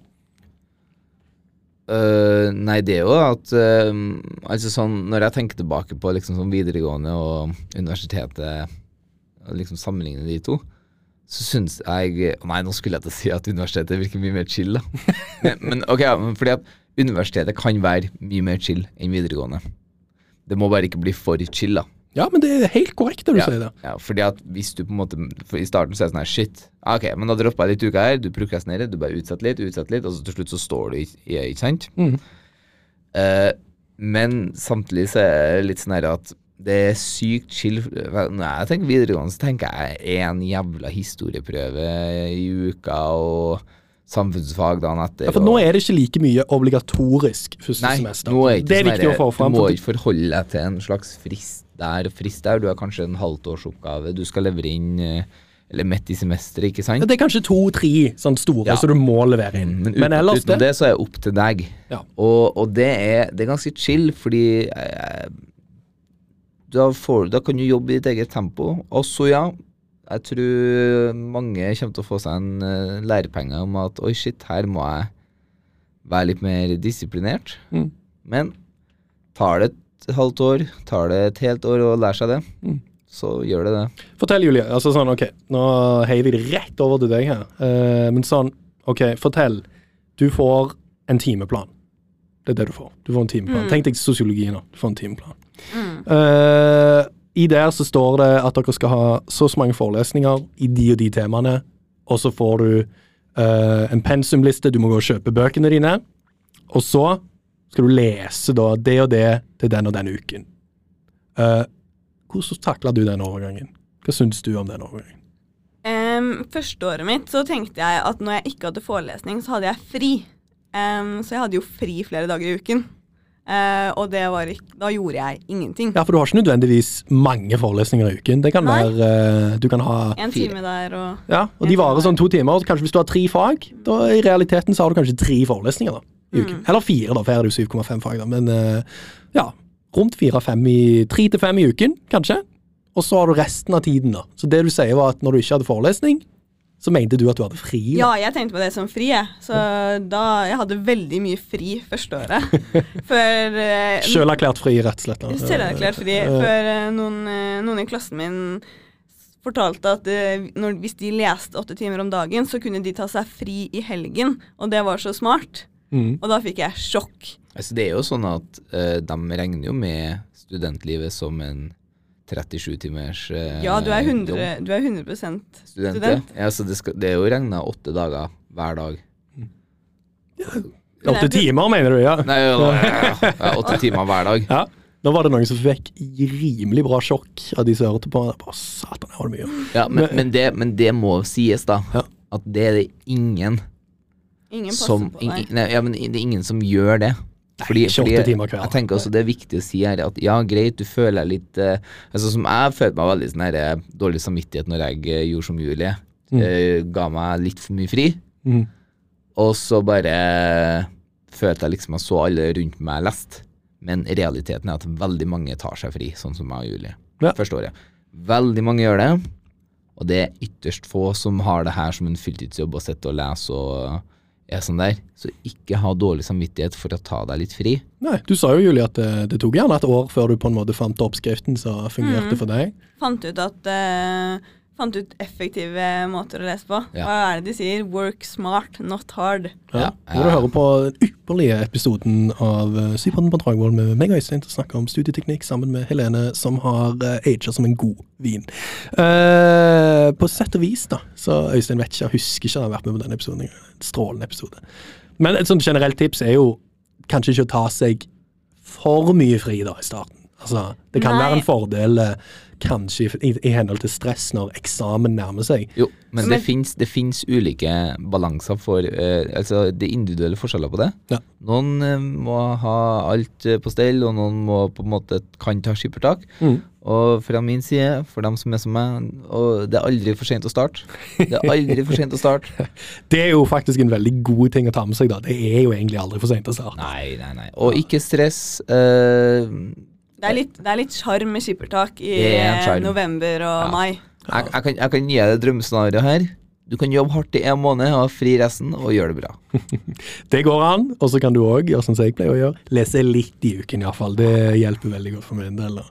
Uh, nei, det er jo at uh, Altså sånn Når jeg tenker tilbake på liksom sånn videregående og universitetet, og liksom sammenligner de to, så syns jeg Nei, nå skulle jeg til å si at universitetet virker mye mer chill, da. Men, men ok, ja, men fordi at universitetet kan være mye mer chill enn videregående. Det må bare ikke bli for chill, da. Ja, men det er helt korrekt når du ja, sier det. Ja, fordi at hvis du på en måte for I starten så er det sånn her Shit, ah, ok, men da droppa jeg litt uka her. Du prokrastinerer, du bare utsetter litt, utsetter litt, og så til slutt så står du i, i ikke sant? Mm. Uh, men samtidig så er det litt sånn her at det er sykt chill. Når jeg tenker videregående, så tenker jeg en jævla historieprøve i uka og samfunnsfag dagen etter. Ja, for nå er det ikke like mye obligatorisk første Nei, semester. nå er ikke det er sånn viktig å få fram. Du må ikke forholde deg til en slags frist der og frist der. Du har kanskje en halvtårsoppgave du skal levere inn, eh, eller midt i semesteret, ikke sant? Det er kanskje to-tre sånn store Ja. som du må levere inn. Men, Men, uten, ellers utenom det, så er det opp til deg. Ja. Og, og det, er, det er ganske chill, fordi eh, da, får, da kan du jobbe i ditt eget tempo. Og så, ja, jeg tror mange kommer til å få seg en uh, lærepenge om at oi, shit, her må jeg være litt mer disiplinert. Mm. Men tar det et halvt år, tar det et helt år å lære seg det, Mm. så gjør det det. Fortell, Julie. altså sånn, ok, Nå heier vi det rett over til deg her. Uh, men sånn, ok, fortell. Du får en timeplan. Det er det du får. Du får en timeplan. Mm. Tenk deg sosiologi nå. Du får en timeplan. Mm. Eh, I der så står det at dere skal ha så og så mange forelesninger i de og de temaene, og så får du uh, en pensumliste, du må gå og kjøpe bøkene dine, og så skal du lese da det og det til den og den uken. Uh, hvordan takla du den overgangen? Hva syns du om den overgangen? Um, første året mitt så tenkte jeg at når jeg ikke hadde forelesning, så hadde jeg fri. Um, så jeg hadde jo fri flere dager i uken. Eh, og det var ikke, da gjorde jeg ingenting. Ja, for du har ikke nødvendigvis mange forelesninger i uken. Det kan Nei. være uh, Du kan ha En fire. time der og Ja, og de varer sånn to timer. Kanskje hvis du har tre fag, da i realiteten så har du kanskje tre forelesninger da, i uken. Mm. Eller fire, da, for her er det jo 7,5 fag, da. Men uh, ja, rundt fire-fem i Tre til fem i uken, kanskje. Og så har du resten av tiden, da. Så det du sier var at når du ikke hadde forelesning, så mente du at du hadde fri. da. Ja, jeg tenkte på det som fri, jeg. Så da Jeg hadde veldig mye fri første året. Før eh, Sjølerklært fri, rett og slett. Selv Selverklært fri. Før eh, noen, uh, noen i klassen min fortalte at når, hvis de leste åtte timer om dagen, så kunne de ta seg fri i helgen. Og det var så smart. mm. Og da fikk jeg sjokk. Altså, det er jo sånn at de regner jo med studentlivet som en 37 timers eh, Ja, du er 100, jobb. du er 100 student. student. Ja, så det, skal, det er jo regna åtte dager hver dag. Åtte timer, mener du? ja? Nei, ja, ja, ja, åtte timer hver dag. Ja. Da var det noen som fikk rimelig bra sjokk av de som hørte på. Bare, Satan, jeg har det mye. Ja, men, men, det, men det må sies, da. Ja. At det er det ingen Ingen passer som på deg. deg. nei, ja, men Det er ingen som gjør det. Fordi, 28 timer hver. jeg tenker også det er viktig å si her at ja, greit, du føler deg litt eh, Altså Som jeg følte meg veldig sånn her eh, dårlig samvittighet når jeg eh, gjorde som Julie. Mm. eh, ga meg litt for mye fri. Mm. Og så bare følte jeg liksom jeg så alle rundt meg lest. Men realiteten er at veldig mange tar seg fri, sånn som meg og Julie. Ja. Forstår jeg. Veldig mange gjør det. Og det er ytterst få som har det her som en fulltidsjobb å sitte og lese og er sånn der. Så ikke ha dårlig samvittighet for å ta deg litt fri. Nei, Du sa jo, Julie, at det, det tok gjerne et år før du på en måte fant oppskriften som fungerte Mm. for deg. Fant ut at eh, Fant ut effektive måter å lese på. Ja. Hva er det de sier? Work smart, not hard. Ja. Ja, Nå må du hører høre på den ypperlige episoden av uh, på Dragvoll med meg og Øystein til å snakke om studieteknikk sammen med Helene, som har aga som en god vin. Uh, på sett og vis, da, så Øystein vet ikke, husker ikke han har vært med på den episoden. En Strålende episode. Men et sånt generelt tips er jo kanskje ikke å ta seg for mye fri da i starten. Altså, det kan Nei. være en fordel eh, kanskje i, i, i henhold til stress når eksamen nærmer seg. Jo, men, Men- det fins ulike balanser for uh, Altså, det er individuelle forskjeller på det. Ja. Noen uh, må ha alt uh, på stell, og noen må på en måte kan ta skippertak. Mm. Og fra min side, for dem som er som meg, og det er aldri for sent å starte. Det er aldri for sent å starte. Det er jo faktisk en veldig god ting å ta med seg, da. Det er jo egentlig aldri for sent å starte. Nei, nei, nei. Og ikke stress. eh, Det er litt, det er litt sjarm med skippertak i er eh, november og Ja. mai. jeg, jeg, kan, jeg kan gi deg drømmescenarioet her. Du kan jobbe hardt i en måned, ha fri resten, og gjøre det bra. Det går an, og så kan du òg gjøre som jeg pleier å gjøre. Lese litt i uken iallfall. Det hjelper veldig godt for min del. da.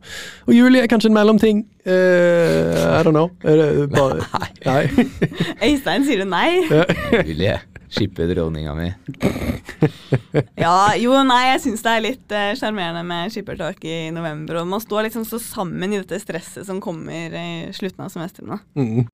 Og Julie er kanskje en mellomting. Uh, I don't know. Er det bare, nei. Øystein sier du nei? Julie, skipperdronninga mi. Ja, jo, nei, jeg syns det er litt eh, sjarmerende med skippertak i november. Og man står liksom så sammen i dette stresset som kommer i slutten av semesteret. Mm.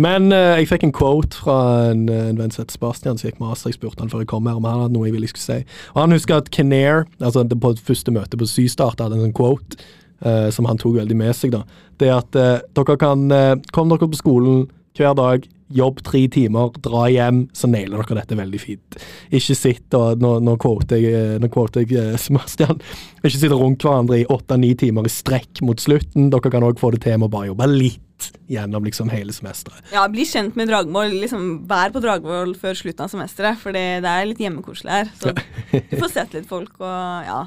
Men eh, jeg fikk en quote fra en, en venn som heter Sebastian, som gikk master. Jeg spurte han før jeg kom her om han hadde noe jeg ville jeg skulle si. Og han husker at Kinnair, altså det på første møte på Systart, hadde en sånn quote eh, som han tok veldig med seg. da. Det er at eh, dere kan eh, komme dere på skolen hver dag, jobb tre timer, dra hjem, så nailer dere dette veldig fint. Ikke sitt og Nå, nå quoter jeg, eh, nå quoter jeg eh, Sebastian. Ikke sitte rundt hverandre i åtte-ni timer i strekk mot slutten. Dere kan òg få det til med å bare jobbe litt gjennom liksom hele semesteret. Ja, bli kjent med Dragvoll. Liksom, vær på Dragvoll før slutten av semesteret, for det det er litt hjemmekoselig her. Så du får sett litt folk og ja.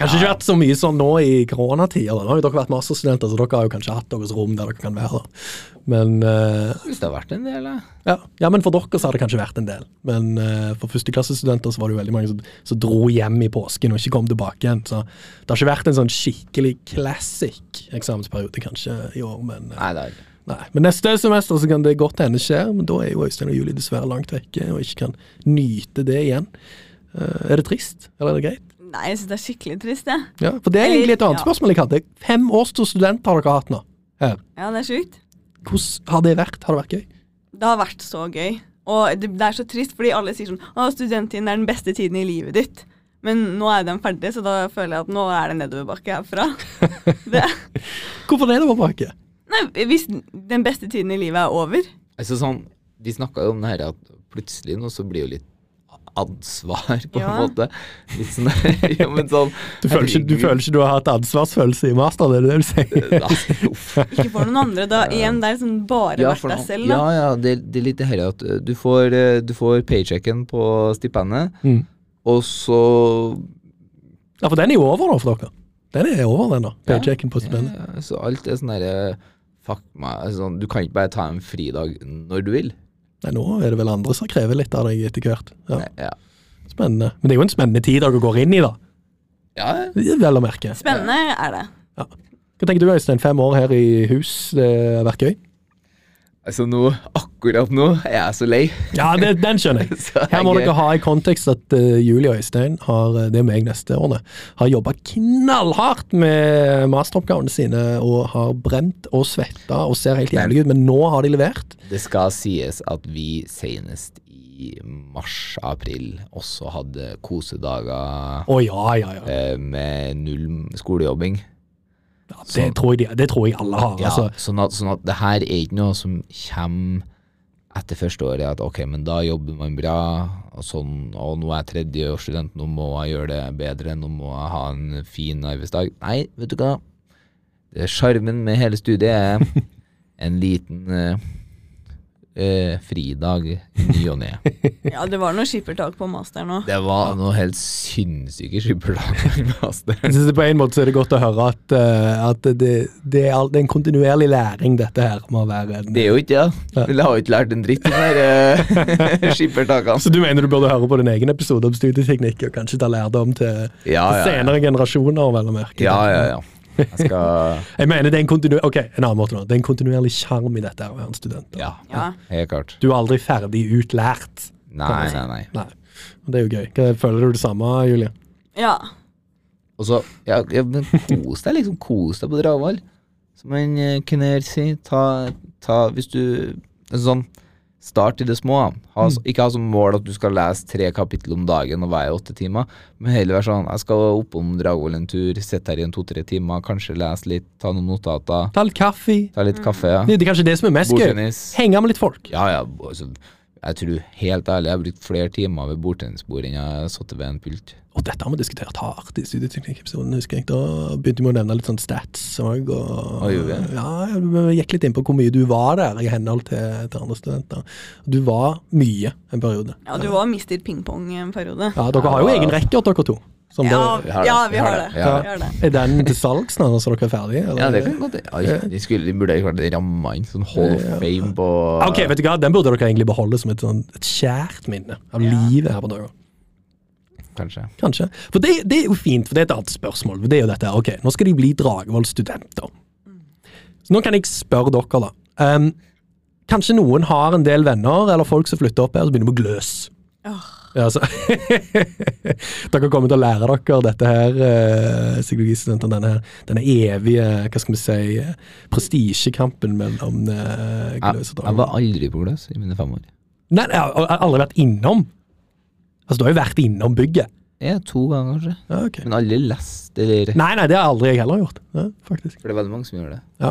Kanskje ikke vært så mye sånn nå i koronatider. Nå har jo dere vært masterstudenter, så dere har jo kanskje hatt deres rom der dere kan være. Men uh, Hvis det har vært en del, da. ja. ja, men for dere så har det kanskje vært en del. Men uh, for førsteklassestudenter så var det jo veldig mange som, som dro hjem i påsken og ikke kom tilbake igjen. Så det har ikke vært en sånn skikkelig classic eksamensperiode kanskje i år, men uh, Nei, det er ikke. Nei, men neste semester så kan det godt hende skjer, men da er jo Øystein og Julie dessverre langt vekke og ikke kan nyte det igjen. Uh, er det trist, eller er det greit? Nei, jeg syns det er skikkelig trist, jeg. Ja, for det er egentlig et annet ja. spørsmål jeg hadde. Fem års til student har dere hatt nå. Her. Ja, det er sjukt. Hvordan har det vært? Har det vært gøy? Det har vært så gøy. Og det, det er så trist, fordi alle sier sånn Å, studenttiden er den beste tiden i livet ditt. Men nå er den ferdig, så da føler jeg at nå er det nedoverbakke herfra. Det, Hvorfor nedoverbakke? nei, hvis den beste tiden i livet er over Altså sånn, Vi snakka jo om det her at plutselig nå så blir jo litt ansvar, på Ja. en måte. Litt sånn ja, men sånn Du føler, ikke, du føler ikke du har hatt ansvarsfølelse i master, det er det du sier? Altså. Ikke for noen andre. Da igjen, det er liksom bare Ja, vært deg selv, da. Ja, ja, det, det er litt det herre at uh, du får, uh, du får paychecken på stipendet, Mm. og så Ja, for den er jo over da, for dere. Den er over, den da. Paychecken på stipendet. ja, Så alt er sånn derre Fuck meg. Altså, sånn, du kan ikke bare ta en fridag når du vil. Nei, nå er det vel andre som krever litt av deg etter hvert. Ja, Ja. spennende. Men det er jo en spennende tid dere går inn i, da. ja. Vel å merke. Spennende er det. Hva tenker du, Øystein? Fem år her i hus, det har vært gøy? Altså nå, akkurat nå er jeg så lei. Ja, det, den skjønner jeg. Her må dere ha i kontekst at uh, Julie Øystein har, eh, det er meg neste årene, har jobba knallhardt med masteroppgavene sine og har brent og svetta og ser helt jævlig ut, men nå har de levert. Det skal sies at vi senest i mars-april også hadde kosedager oh, ja, ja, ja. eh, med null skolejobbing. Ja det, tror jeg de, det tror jeg alle har. Ja, Altså. sånn, at, sånn at det her er ikke noe som kommer etter første året, at ok, men da jobber man bra, og sånn, og nå er jeg tredjeårsstudent, nå må jeg gjøre det bedre, nå må jeg ha en fin arbeidsdag. Nei, vet du hva? Det Sjarmen med hele studiet er en liten eh, fridag i ny og ne. Ja, det var noe skippertak på masteren òg. Det var noe helt sinnssyke skippertak på masteren. Jeg synes På en måte så er det godt å høre at, eh, at det, det, er, det er en kontinuerlig læring, dette her. med å være en, Det er jo ikke det. Jeg har jo ikke lært en dritt de her eh, skippertakene. så du mener du burde høre på din egen episode om studieteknikk, og kanskje ta lærdom til Ja, ja, ja. senere generasjoner, vel å merke? Ja, ja, ja. Jeg skal Jeg mener det er en kontinuerlig Ok, en annen måte nå. Det er en kontinuerlig sjarm i dette å være en student. da. Ja, Ja. helt klart. Du er aldri ferdig utlært. Nei, nei, nei. Nei. Det er jo gøy. Føler du det samme, Julie? Ja. Og så, ja, ja, men kos deg, liksom. Kos deg på Dragvoll. Som en eh, kunne si. Ta, ta Hvis du Sånn, start i det små. Ha, Mm. Ikke ha som mål at du skal lese tre kapittel om dagen og være åtte timer, men heller være sånn Jeg skal oppom Dragvoll en tur, sitte her i en to-tre timer, kanskje lese litt, ta noen notater, Ta litt kaffe. ta litt kaffe. Ja. Det er kanskje det som er mest gøy. Henge med litt folk. Ja, ja. Altså, jeg tror helt ærlig jeg har brukt flere timer ved bordtennisbord enn jeg har sittet ved en pult. Og dette har vi diskutert hardt i studieteknikkepisoden, husker jeg. Da begynte vi å nevne litt sånn stats òg. Og, og ja, vi gikk litt inn på hvor mye du var der i henhold til, til andre studenter. Du var mye en periode. ja, du var Mr. Pingpong en periode. Ja, Dere har jo egen rekke, dere to. Som Ja, Vi har det, ja, vi vi har det, det. vi har Vi har er den til salgs nå, så dere er ferdige? eller? Ja, det kan godt ja, de, skulle, de burde klart ramma inn sånn Hall of Fame på Ok, vet du hva, Den burde dere egentlig beholde som et, sånn, et kjært minne av Ja. livet her på Døra. Kanskje. Kanskje. For det, det er jo fint, for det er et annet spørsmål. Det er jo dette ok, Nå skal de bli Dragevold-studenter. Så nå kan jeg spørre dere, da. Um, kanskje noen har en del venner eller folk som flytter opp her og begynner med gløs. Åh. Ja, så dere kommer til å lære dere dette her, eh, psykologistudentene. denne, her- denne evige hva skal vi si, prestisjekampen mellom eh, gløs og jeg var aldri på Gløs i mine fem år. Nei, jeg har aldri vært innom. Altså, du har jo vært innom bygget. Ja, to ganger, kanskje. Ja, ok. Men aldri lest eller Nei, nei, det har aldri jeg heller gjort. Ja, faktisk. For det er veldig mange som gjør det. Ja.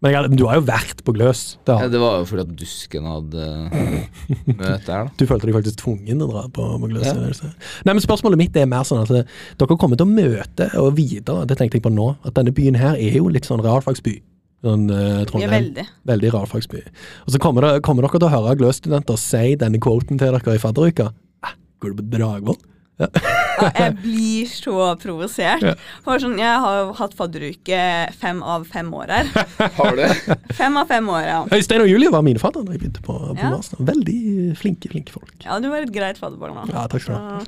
Men, jeg, du har jo vært på Gløs. Det Ja, det var jo fordi at Dusken hadde eh, møte her, da. Du følte deg faktisk tvungen til å dra på, på Gløs. Ja. Nei, men Spørsmålet mitt er mer sånn at eh, dere kommer til å møte og videre, det tenkte jeg på nå, at denne byen her er jo litt sånn realfagsby. Sånn uh, Trondheim. veldig. Veldig realfagsby. Og så kommer, det, kommer dere til å høre Gløs-studenter si denne quoten til dere i fadderuka. Ah, går du på Dragvoll? Ja, jeg blir så provosert. Ja. For sånn, jeg har hatt fadderuke fem av fem år her. Har du? Fem av fem år, ja. Øystein og Julie var mine fadder da jeg begynte på, på Ja. master. Veldig flinke, flinke folk. Ja, du var et greit fadderbarn Da. Ja, takk skal du ha.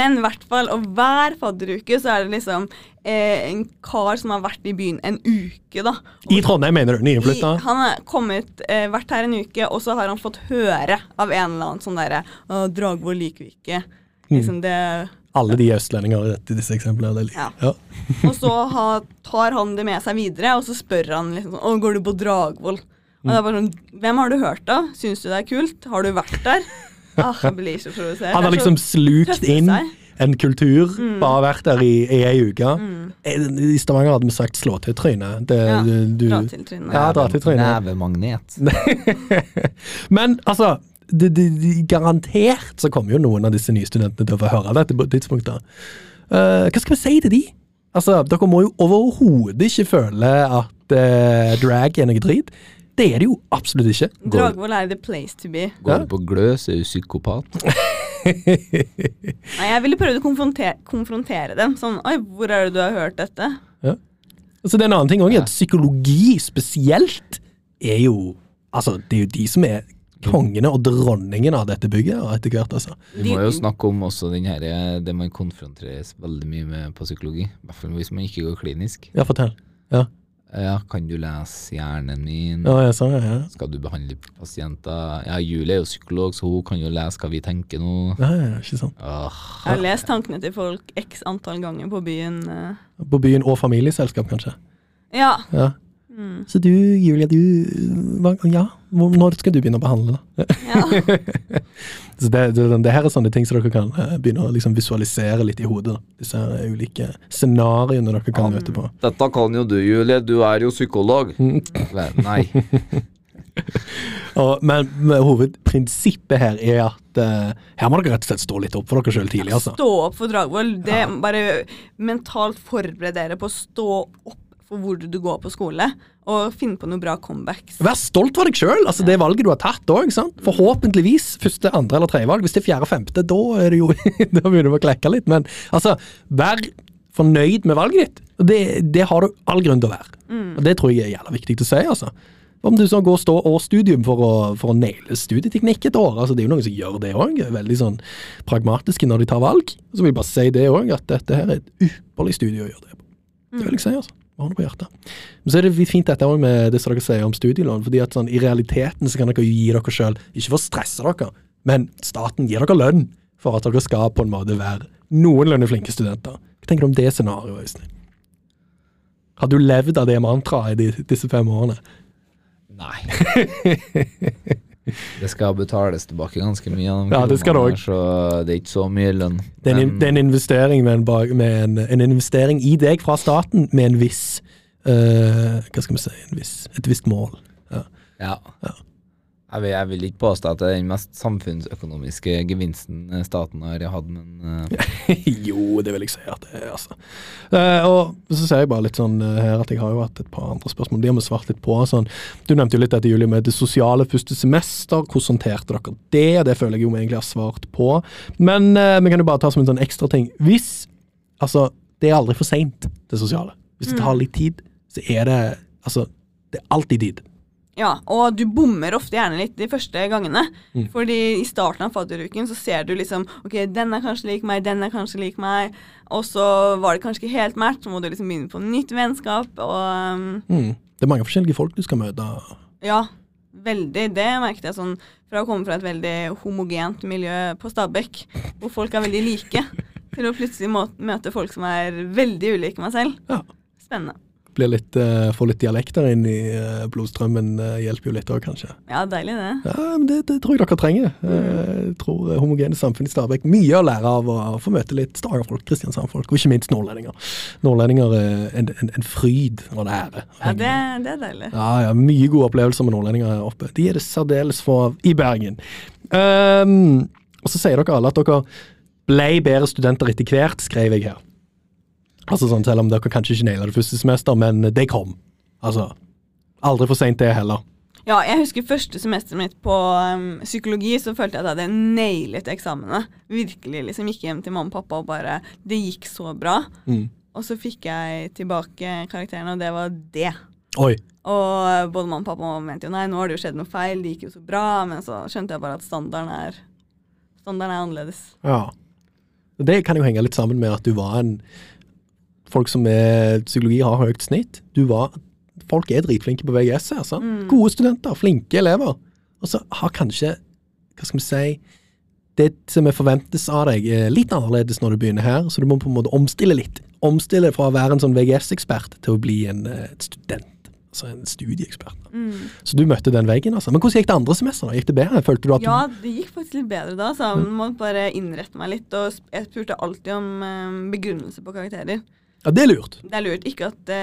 Men i hvert fall, og hver fadderuke så er det liksom eh, en kar som har vært i byen en uke, da. I Trondheim, mener du? Nyinnflytta? han har kommet, eh, vært her en uke, og så har han fått høre av en eller annen sånn derre Dragvoll liker vi ikke. Mm. Liksom det Alle de østlendinger i disse eksemplene. Det. Ja. Ja. Og så ha, tar han det med seg videre, og så spør han liksom sånn Å, går du på Dragvoll? Og det er bare sånn Hvem har du hørt av? Syns du det er kult? Har du vært der? Ah, jeg blir så provosert. Han har liksom slukt inn seg. en kultur, Mm. bare vært der i, i ei uke. Mm. I Stavanger hadde vi sagt 'slå til trynet'. Det, Ja, du, du, Dra til trynet. Ja, dra til trynet. Nevemagnet. Men altså, det, det, det, garantert så kommer jo noen av disse nye studentene til å få høre dette på et tidspunkt. da. Eh, hva skal vi si til de? Altså, Dere må jo overhodet ikke føle at uh, drag er noe drit. Det er det jo absolutt ikke. Dragvoll er the place to be. Går du på Gløs, er du psykopat. Nei, jeg ville prøvd å konfrontere, konfrontere dem. Sånn Oi, hvor er det du har hørt dette? Altså, det er en annen ting òg, Ja. at psykologi spesielt er jo Altså, det er jo de som er kongene og dronningene av dette bygget og etter hvert, altså. Vi må jo snakke om også den her, eh, det man konfronteres veldig mye med på psykologi. I hvert fall hvis man ikke går klinisk. Ja, fortell. Ja, Ja, kan du lese hjernen min? ja, ja sånn, ja. Skal du behandle pasienter? Ja, Julie er jo psykolog, så hun kan jo lese hva vi tenker nå. ja, ja ikke sant. Åh, Jeg har lest tankene til folk x antall ganger på byen. eh. På byen og familieselskap, kanskje. Ja. Ja. Mm. Så du, Julia, du hva, Ja, hvor- når skal du begynne å behandle, da? ja. Så det, det, det her er sånne ting som dere kan eh, begynne å liksom visualisere litt i hodet. Da. Disse ulike scenarioene dere kan møte på. Dette kan jo du, Julie. Du er jo psykolog. Mm. Nei. Og, men, men hovedprinsippet her er at uh, her må dere rett og slett stå litt opp for dere sjøl tidlig. altså. Stå opp for Dragvoll. Det Bare mentalt forbered dere på å stå opp for hvor du går på skole, og finne på noen bra comebacks. Vær stolt av deg sjøl. Altså, det valget du har tatt òg. Forhåpentligvis første, andre eller tredje valg. Hvis det er fjerde, femte, da er det jo Da begynner du å klekke litt. Men altså, vær fornøyd med valget ditt. Og Det, det har du all grunn til å være. Og Det tror jeg er jævla viktig å si. altså. Om du så går stå årsstudium for å, for å naile studieteknikk et år. altså Det er jo noen som gjør det òg. Veldig sånn pragmatiske når de tar valg. Så vil jeg bare si det òg, at dette her er et ypperlig studie å gjøre det på. Det vil jeg si, altså. Hånda på hjertet. Men så er det fint dette også med det som dere sier om studielån. fordi at sånn, I realiteten så kan dere gi dere sjøl, ikke for å stresse dere, men staten gir dere lønn for at dere skal på en måte være noenlunde flinke studenter. Hva tenker du om det scenarioet, Øystein? Har du levd av det mantraet i de, disse fem årene? Nei. Det skal betales tilbake ganske mye. Ja, det skal det også. Så det er ikke så mye lønn. Det er en, det er en investering, med en, med en, en investering i deg fra staten med en viss uh, Hva skal vi si en viss, Et visst mål. Ja. Ja. Ja. Jeg, vil, jeg vil ikke påstå at det er den mest samfunnsøkonomiske gevinsten eh, staten har hatt, men uh. jo, det vil jeg si at det er, altså. Eh, og så ser jeg bare litt sånn eh, her at jeg har jo hatt et par andre spørsmål. De har vi svart litt på. Sånn. Du nevnte jo litt dette, Julie, med det sosiale første semester. Hvordan håndterte dere det? Det føler jeg jo vi egentlig har svart på. Men eh, vi kan jo bare ta som en sånn ekstra ting. Hvis Altså, det er aldri for seint, det sosiale. Hvis det tar litt tid, så er det Altså, det er alltid tid. Ja, og du bommer ofte gjerne litt de første gangene. Mm. Fordi i starten av fadderuken så ser du liksom Ok, den er kanskje lik meg, den er kanskje lik meg. Og så var det kanskje ikke helt match, så må du liksom begynne på nytt vennskap. Og um, Mm. Det er mange forskjellige folk du skal møte. ja, veldig. Det merket jeg sånn fra å komme fra et veldig homogent miljø på Stabekk, hvor folk er veldig like, til å plutselig møte folk som er veldig ulike meg selv. Ja. Spennende. Blir litt, uh, Få litt dialekter inn i uh, blodstrømmen uh, hjelper jo litt òg, kanskje. Ja, deilig det. Ja, men det, det tror jeg dere trenger. Eh, Jeg tror eh, homogene samfunn i Stabekk mye å lære av å få møte litt Stavanger-folk, Kristiansand-folk, og ikke minst nordlendinger. Nordlendinger er en, en, en fryd og en ære. Ja, det, det er deilig. Ja, ja, mye gode opplevelser med nordlendinger her oppe. De er det særdeles få av i Bergen. Um, og så sier dere alle at dere ble bedre studenter etter hvert, skrev jeg her. Altså sånn, Selv om dere kanskje ikke naila det første semester, men det kom. Altså, Aldri for seint, det heller. Ja, jeg husker første semesteret mitt på um, psykologi, så følte jeg at jeg hadde nailet eksamene. Virkelig liksom gikk hjem til mamma og pappa og bare Det gikk så bra. Mm. Og så fikk jeg tilbake karakterene, og det var det. Oi. Og både mamma og pappa mente jo nei, nå har det jo skjedd noe feil, det gikk jo så bra, men så skjønte jeg bare at standarden er Standarden er annerledes. Ja. Det kan jo henge litt sammen med at du var en Folk som er psykologi har høyt snitt. Du var Folk er dritflinke på VGS her. sant? Mm. Gode studenter, flinke elever. Og så har kanskje Hva skal vi si Det som er forventes av deg, er litt annerledes når du begynner her, så du må på en måte omstille litt. Omstille fra å være en sånn VGS-ekspert til å bli en eh, student. Altså en studieekspert. Mm. Så du møtte den veggen, altså. Men hvordan gikk det andre semester? da? Gikk det bedre? Følte du at Ja, det gikk faktisk litt bedre da, så jeg måtte bare innrette meg litt. Og jeg spurte alltid om um, begrunnelse på karakterer. Ja, det er lurt. Det er lurt. Ikke at det,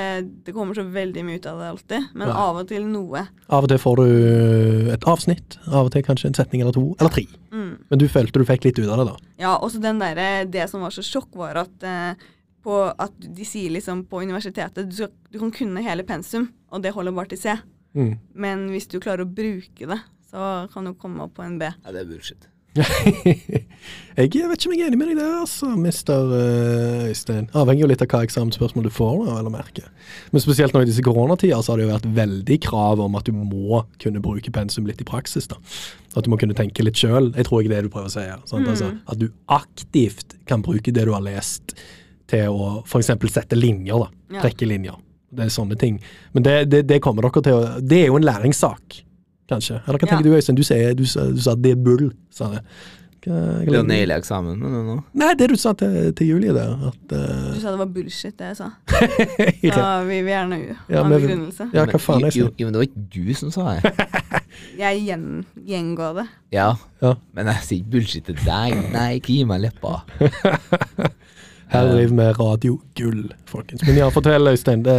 det kommer så veldig mye ut av det alltid, men ja. av og til noe. Av og til får du et avsnitt, av og til kanskje en setning eller to, eller tre. Mm. Men du følte du fikk litt ut av det, da? Ja, også den derre Det som var så sjokk, var at eh, på at de sier liksom på universitetet du, skal, du kan kunne hele pensum, og det holder bare til C. Mm. Men hvis du klarer å bruke det, så kan du komme opp på en B. ja, det er bullshit. jeg vet ikke om jeg er enig med deg der, altså, mister uh, Øystein. Avhenger jo litt av hva eksamensspørsmål du får, da, vel å merke. Men spesielt nå i disse koronatider så har det jo vært veldig krav om at du må kunne bruke pensum litt i praksis. da. At du må kunne tenke litt sjøl. Jeg tror ikke det er det du prøver å si her. Mm. Altså, at du aktivt kan bruke det du har lest til å f.eks. sette linjer. da. Trekke linjer. Det er sånne ting. Men det, det, det kommer dere til å Det er jo en læringssak, kanskje. Eller hva Ja. tenker du, Øystein? Du, sier, du, sa- du sa det er bull, sa jeg. Hva, hva Det er å eksamen med det nå. Nei, det du sa til, til Julie der, at uh... Du sa det var bullshit, det jeg sa. ja, Så vi vil gjerne ha Ja, begrunnelse. ja, hva faen er jo, det? jo, men det var ikke du som sa det. Jeg gjen, gjenga det. Ja, Ja. men jeg sier ikke bullshit til deg. Nei, ikke gi meg leppa. Her driver vi med radiogull, folkens. Men ja, fortell, Øystein. Det,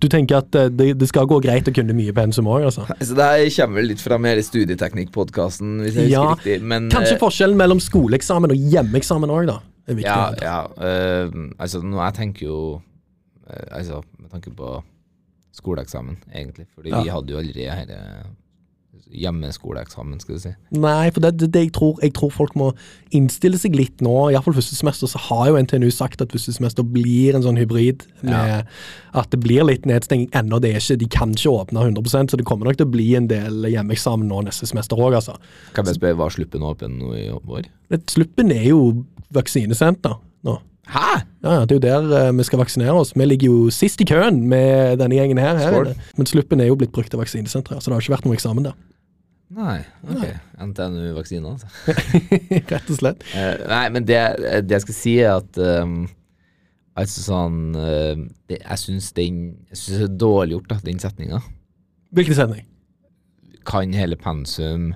du tenker at eh, det, det skal gå greit å kunne mye pensum òg, altså? Så det her kommer vel litt fra mer Studieteknikk-podkasten, hvis jeg husker Ja, riktig. Men, Kanskje eh, forskjellen mellom skoleeksamen og hjemmeeksamen òg, da. Er viktig. Ja, ja øh, altså nå jeg tenker jo Altså med tanke på skoleeksamen, egentlig. Fordi Ja. vi hadde jo aldri eh, hjemmeskoleeksamen, skal du si. Nei, for det, det, det jeg, tror, jeg tror folk må innstille seg litt nå. Iallfall første semester, så har jo NTNU sagt at første semester blir en sånn hybrid. Med At det blir litt nedstenging ennå. Det er ikke, de kan ikke åpne 100% så det kommer nok til å bli en del hjemmeeksamen nå neste semester òg, altså. Kan jeg spørre, var sluppen åpen nå i vår? Sluppen er jo vaksinesenter nå. Hæ?! Ja, ja, Det er jo der uh, vi skal vaksinere oss. Vi ligger jo sist i køen med denne gjengen her. her Men Sluppen er jo blitt brukt av vaksinesenteret, så det har ikke vært noen eksamen der. Nei, ok. NTNU-vaksine, altså. Rett og slett. Eh, nei, men det, det jeg skal si, er at um, Altså sånn uh, det, Jeg syns det er dårlig gjort, da, den setninga. Hvilken setning? Kan hele pensum.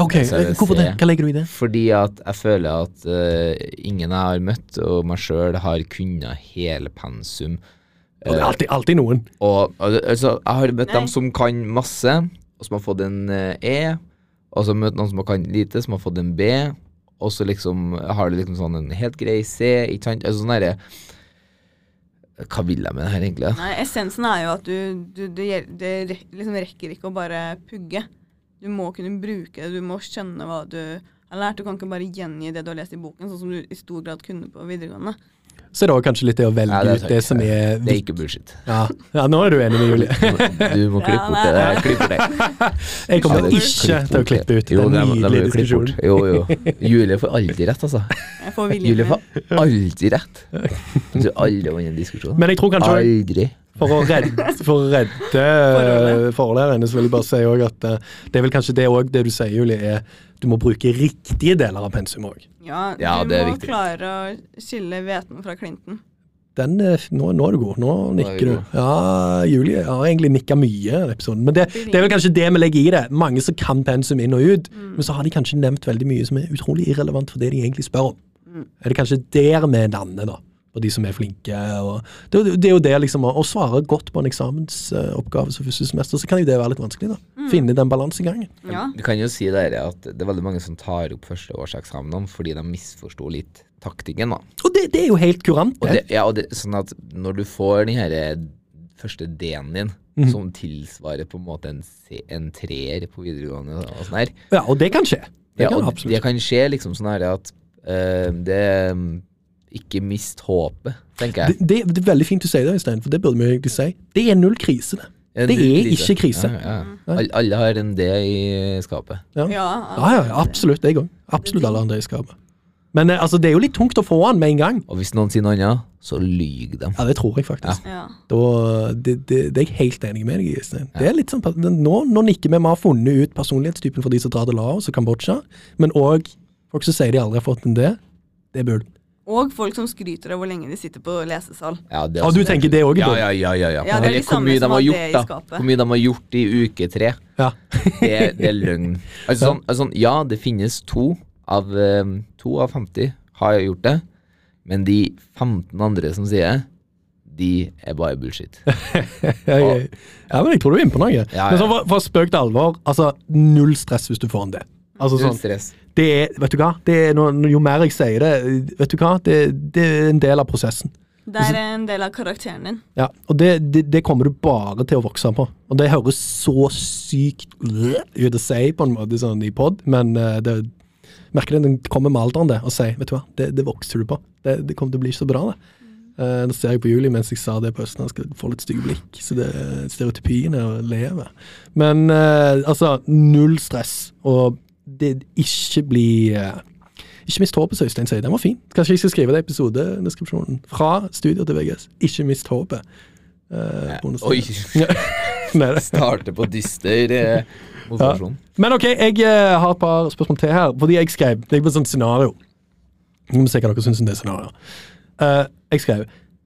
Ok, Så er Hvorfor det? Hva legger du i det? Fordi at jeg føler at uh, ingen jeg har møtt, og meg sjøl, har kunnet hele pensum. Og det er alltid, alltid noen. Og, altså, jeg har møtt Nei. dem som kan masse, som har fått en eh, E. Og så møter noen som kan lite, som har fått en B. Og så liksom har du liksom sånn en helt grei C. Ikke sant? Altså sånn derre Hva vil jeg med det her, egentlig? Nei, essensen er jo at du, du det, det liksom rekker ikke å bare pugge. Du må kunne bruke det, du må skjønne hva du har lært. Du kan ikke bare gjengi det du har lest i boken, sånn som du i stor grad kunne på videregående. Så er det også kanskje litt det å velge ja, det ut det som er Det er ikke bullshit. ja. ja, nå er du enig med Julie. Du må klippe Ja, bort det der. Klipp deg. det. Jeg kommer Ja, det- ikke til å klippe ut Jo, den må- må nydelige klippe diskusjonen. Jo, jo. Julie får alltid rett, altså. Jeg får Julie får alltid rett. Du har aldri vunnet en diskusjon. Men jeg tror kanskje Aldri. For å redde, for å redde Forholdet. så vil jeg bare si at eh, det er vel kanskje det òg det du sier, Julie, er du må bruke riktige deler av pensum òg. Ja, Ja, du det er må viktig. klare å skille hveten fra klinten. Den, eh, nå, nå er du god. Nå Nå er nikker vi du. Ja, Julie har egentlig nikka mye i episoden. Men det, det er vel kanskje det vi legger i det. Mange som kan pensum inn og ut, Mm. men så har de kanskje nevnt veldig mye som er utrolig irrelevant for det de egentlig spør om. Mm. Er det kanskje der vi lander, da? For de som er flinke. Og det, det er jo det liksom, å, svare godt på en eksamensoppgave som første semester, så kan jo det være litt vanskelig. da. Mm. Finne den balansegangen. Ja. Du kan jo si der at det er veldig mange som tar opp førsteårseksamenene fordi de misforsto litt taktikken. da. Og det, det er jo helt kurant. Og det. det, ja, og det, sånn at når du får den her eh, første D-en din, Mhm. som tilsvarer på en måte en, en treer på videregående og sånn her Ja, og det kan skje. Det ja, kan absolutt. Det kan skje liksom sånn her at uh, det mm, Ikke mist håpet, tenker jeg. det, det er veldig fint du sier det, Øystein, for det burde vi egentlig si. Det er null krise, det. En det er ikke krise. Ja, ja. Alle, har en D i skapet. Ja, Ja, ja, ja, ja absolutt. Jeg òg. Absolutt alle andre i skapet. Men eh, altså, det er jo litt tungt å få den med en gang. Og hvis noen sier noe annet, så lyg de. Ja, det tror jeg faktisk. Ja. Da, det, det, det er jeg helt enig med deg i, Øystein. Det er litt sånn, nå, nå nikker vi. Vi har funnet ut personlighetstypen for de som drar til Laos og Kambodsja, men òg folk som sier de aldri har fått en D. Det er bull. Og folk som skryter av hvor lenge de sitter på lesesal. Ja, det er Ja, du tenker det òg er Ja, ja, ja. ja, ja. Ja, det er Eller de hvor mye de som har gjort, da. Hvor mye de har gjort i uke tre. Ja. Det, det er løgn. Altså, sånn, altså, sånn, ja, det finnes to av, um, to av 50 har gjort det, men de 15 andre som sier det, de er bare bullshit. Ja, ja, men jeg tror du er inne på noe. Ja, ja. Men sånn, for, for spøk til alvor, altså null stress hvis du får en det. Altså Null sånn, stress. Det er, vet du hva, det er no, jo mer jeg sier det, vet du hva, det, det er en del av prosessen. Det er en del av karakteren din. Ja, og det, det, det kommer du bare til å vokse på. Og det høres så sykt ut å si på en måte sånn i pod, men eh, det, Merker den kommer med alderen, det, og sier vet du hva, det, det vokser du på. Det, det kommer til å bli så bra, det. Uh, nå ser jeg på Julie mens jeg sa det på Østlandet, skal få litt stygge blikk. Så det stereotypiene lever. Men uh, altså, null stress. Og det ikke blir uh, Ikke mist håpet, som Øystein sier. Den var fin. Kanskje jeg skal skrive det i episodedeskripsjonen. Fra studio til VGS. Ikke mist håpet. Uh, Oi! Nei. Starte på dyster eh, motivasjon. Men ok, jeg eh, har et par spørsmål til her. Fordi jeg skrev Det er på et sånt scenario. Vi må se hva dere syns om det scenarioet. Uh, jeg skrev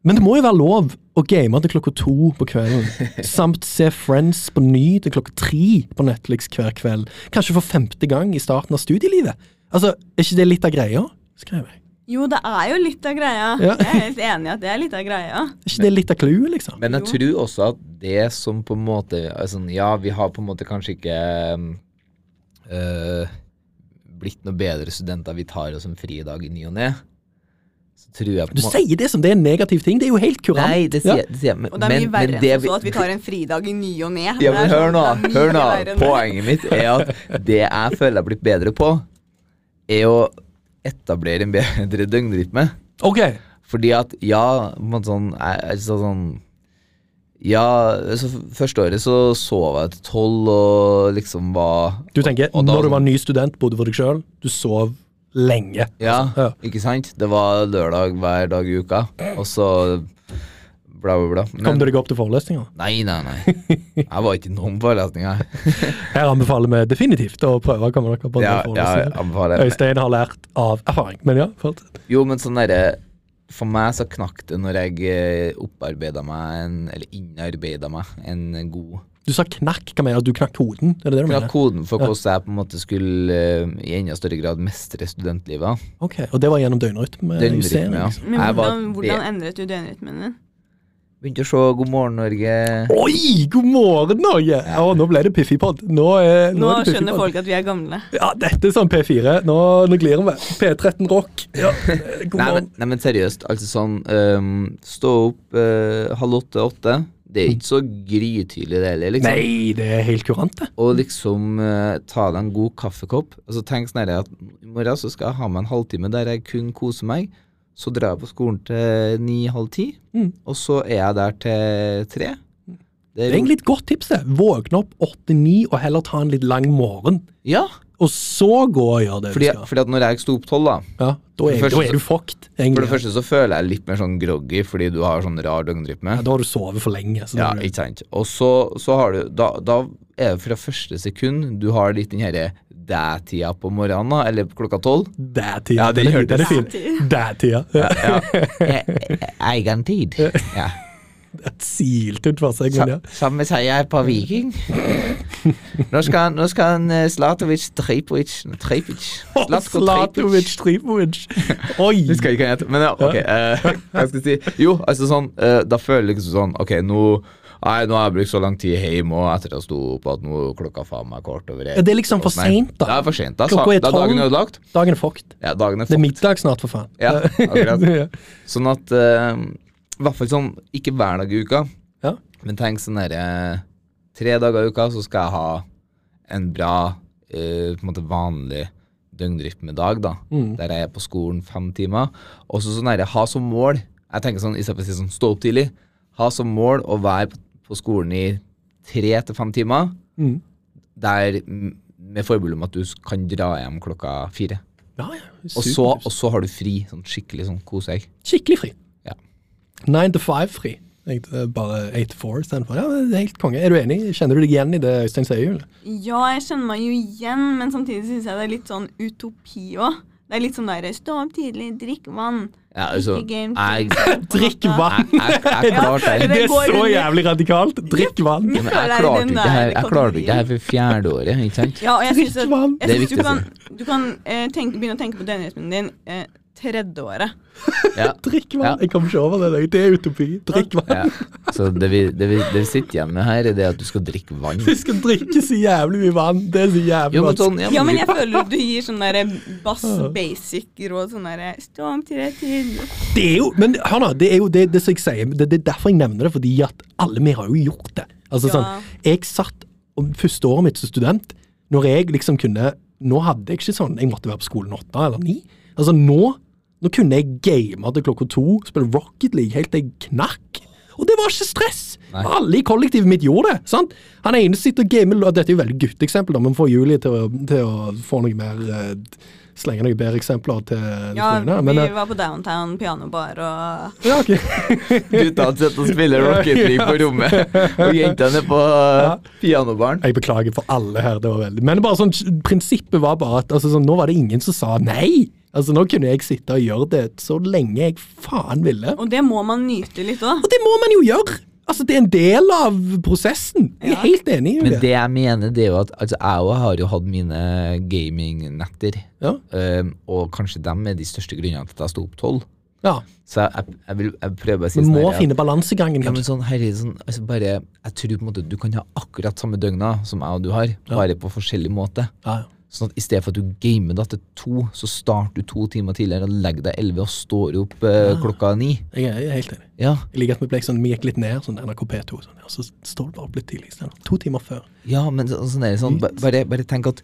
Men det må jo være lov å game til klokka to på kvelden. samt se Friends på ny til klokka tre på Netflix hver kveld. Kanskje for femte gang i starten av studielivet. Altså, Er ikke det litt av greia? skrev jeg. Jo, det er jo litt av greia. Ja. Jeg er helt enig i at det er litt av greia. Er ikke det litt av clouet, liksom? Men jeg Jo. tror også at det som på en måte altså, Ja, vi har på en måte kanskje ikke øh, blitt noe bedre studenter. Vi tar oss en fridag i ny og ne. Jeg på Du sier det som det er en negativ ting. Det er jo helt kurant. Nei, det sier, det sier jeg. Men, Og det er mye verre men enn så at vi tar en fridag i ny og ne. Ja, men er hør sånn- nå. Hør nå. Poenget mitt er at det jeg føler jeg har blitt bedre på, er å etablere en bedre døgnrytme. Ok. Fordi at ja, man sånn, jeg, jeg, så sånn Ja, så første året så sov jeg til tolv og liksom var Du tenker, og da når du sånn- var ny student, bodde for deg sjøl, du sov lenge. Ja, Ja. ikke sant? Det var lørdag hver dag i uka, og så bla, bla, bla. Men- Kom du deg opp til forelesninga? Nei, nei, nei. Jeg var ikke noen forelesninger. Her anbefaler vi definitivt å prøve å komme dere på Ja, del ja. Øystein har lært av erfaring, men ja, fortsett. Jo, men sånn derre For meg så knakk det når jeg eh, opparbeida meg en Eller innarbeida meg en god Du sa knakk, hva mener du? Du knakk hoden? Er det det du Knakk mener? koden for Ja. hvordan jeg på en måte skulle eh, i enda større grad mestre studentlivet. Ok, Og det var gjennom døgnrytme? Døgnrytme, ja. liksom. Men hvordan, hvordan endret du døgnrytmen din? Begynte å se God morgen Norge. Oi, god morgen, Norge! Å, nå ble det Piffipod. Nå, er- nå, Nå er det skjønner folk at vi er gamle. Ja, dette er sånn P4. Nå, nå glir vi. P13 Rock. Ja, god Nei men, nei, men seriøst, altså sånn um, Stå opp uh, halv åtte-åtte. Det er ikke så grytidlig, det heller, liksom. Nei, det er helt kurant, det. Og liksom eh, ta deg en god kaffekopp. Altså Tenk sånn at i morgen så skal jeg ha meg en halvtime der jeg kun koser meg. Så drar jeg på skolen til ni-halv ti, Mm. og så er jeg der til tre. Det er egentlig et godt tips, det. Våkne opp 8-9 og heller ta en litt lang morgen. Ja, Og så går og gjøre det fordi, du skal. fordi at når jeg sto opp tolv, da Ja, da er, første da er du fucked, For det første så føler jeg litt mer sånn groggy fordi du har sånn rar døgnrytme. Ja, da har du sovet for lenge. Så Ja, du- ikke sant. Og så, så har du da, da er det fra første sekund du har litt den herre dæ-tida på morgenen, da, eller klokka tolv. Dæ-tida. Ja, det Den hørtes- fin. Dæ-tid. Dæ-tida. Ja. Ja. E- e- Egen tid. Ja. Et siltent forsøk, men ja. Sa- Samme sier jeg på Viking. Nå skal, nå skal han eh, Zlatovic Tripovic Tripic Zlatko Slatovic, Tripovic. Oi! Husker ikke hva han heter, men ja, ok. eh, hva skal jeg si? Jo, altså sånn, eh, da føler jeg liksom sånn Ok, nå Nei, nå har jeg brukt så lang tid hjemme og etter å stå opp at nå er klokka faen meg kvart over Er det liksom for sent, Det da? er for sent. Da, Klokka er da er dagen tolv. ødelagt. Dagen er fucked. Ja, dagen er Det er fucked. middag snart, for faen. Ja, akkurat. Sånn at eh, I hvert fall sånn Ikke hver dag i uka, Ja. men tenk sånn derre Tre dager i uka så skal jeg ha en bra, eh, på en måte vanlig døgnrytmedag, da. Mm. Der jeg er på skolen fem timer. Og så sånn ha som mål Jeg tenker sånn, istedenfor å si sånn stå opp tidlig, ha som mål å være på, skolen i tre til fem timer. Mm. Der med forbehold om at du kan dra hjem klokka fire. Ja, ja. Og så, og så har du fri. Sånn skikkelig sånn kose deg. Skikkelig fri. Ja. Nine to five-fri. Bare eight to four istedenfor. Ja, det er helt konge. Er du enig? Kjenner du deg igjen i det Øystein sier? eller? Ja, jeg kjenner meg jo igjen, men samtidig syns jeg det er litt sånn utopi òg. Det er litt sånn der stå opp tidlig, drikk vann. Ja, altså, jeg, Drikk vann! jeg, jeg, jeg det. Det er så jævlig radikalt! Drikk vann! Ja, men jeg klarte ikke det her Jeg klarte ikke her for fjerde året, ikke sant? Ja, og jeg Drikk at- vann. jeg er du kan, du kan eh, tenke, begynne å tenke på døgnrytmen din eh, tredje året. Ja. Drikk vann! Ja. Jeg kommer ikke over det. Det er utopi. Drikk vann. Ja. Så det vi, det, vi, det vi sitter igjen med her, er det at du skal drikke vann. Vi skal drikke så jævlig mye vann. Det er så jævlig Jo, men vanskelig. sånn, ja, Ja, men jeg føler du gir sånn derre bass basic råd. Sånn derre stå om til rett tid. Det er jo, men hør nå, det er jo det, det som jeg sier. Det, det er derfor jeg nevner det, fordi at alle vi har jo gjort det. Altså Ja. sånn, Jeg satt om første året mitt som student, når jeg liksom kunne nå hadde jeg ikke sånn Jeg måtte være på skolen åtte eller ni. Altså nå nå kunne jeg game til klokka to, spille Rocket League helt til jeg knakk. Og det var ikke stress! Nei. Alle i kollektivet mitt gjorde det. sant? Han ene sitter og gamer og Dette er jo veldig gutteeksempel, da, men får Julie til å, til å få noe mer uh, Slenge noen bedre eksempler til Ja, vi Men, eh, var på Downtown pianobar og ja, okay. Gutta sitter og spiller Rocket League på rommet, og jentene er på pianobaren. Jeg beklager for alle her, det var veldig Men bare sånn, prinsippet var bare at altså, sånn, nå var det ingen som sa nei. Altså, Nå kunne jeg sitte og gjøre det så lenge jeg faen ville. Og det må man nyte litt òg. Og det må man jo gjøre! Altså, Det er en del av prosessen. Jeg er Ja. helt enig i det. Men det. jeg mener, det er jo at altså, jeg har jo hatt mine gamingnetter, Ja. um, og kanskje dem er de største grunnene til at jeg sto opp tolv. ja. Så jeg, jeg, jeg vil jeg prøver å si sånn må her, finne balansegangen. Ja, men sånn, herre, sånn, altså bare, Jeg tror på en måte du kan ha akkurat samme døgna som jeg og du har, bare på forskjellig måte. Ja, ja. Sånn at I stedet for at du gamer da til to, så starter du to timer tidligere og legger deg elleve og står opp eh, klokka ni. Jeg er, jeg er helt enig. Ja, Jeg liker at vi, ble sånn, vi gikk litt ned, sånn NRK P2, sånn, og så står du bare opp litt tidlig. Sånn, to timer før. ja men så, sånn er det sånn, bare, bare tenk at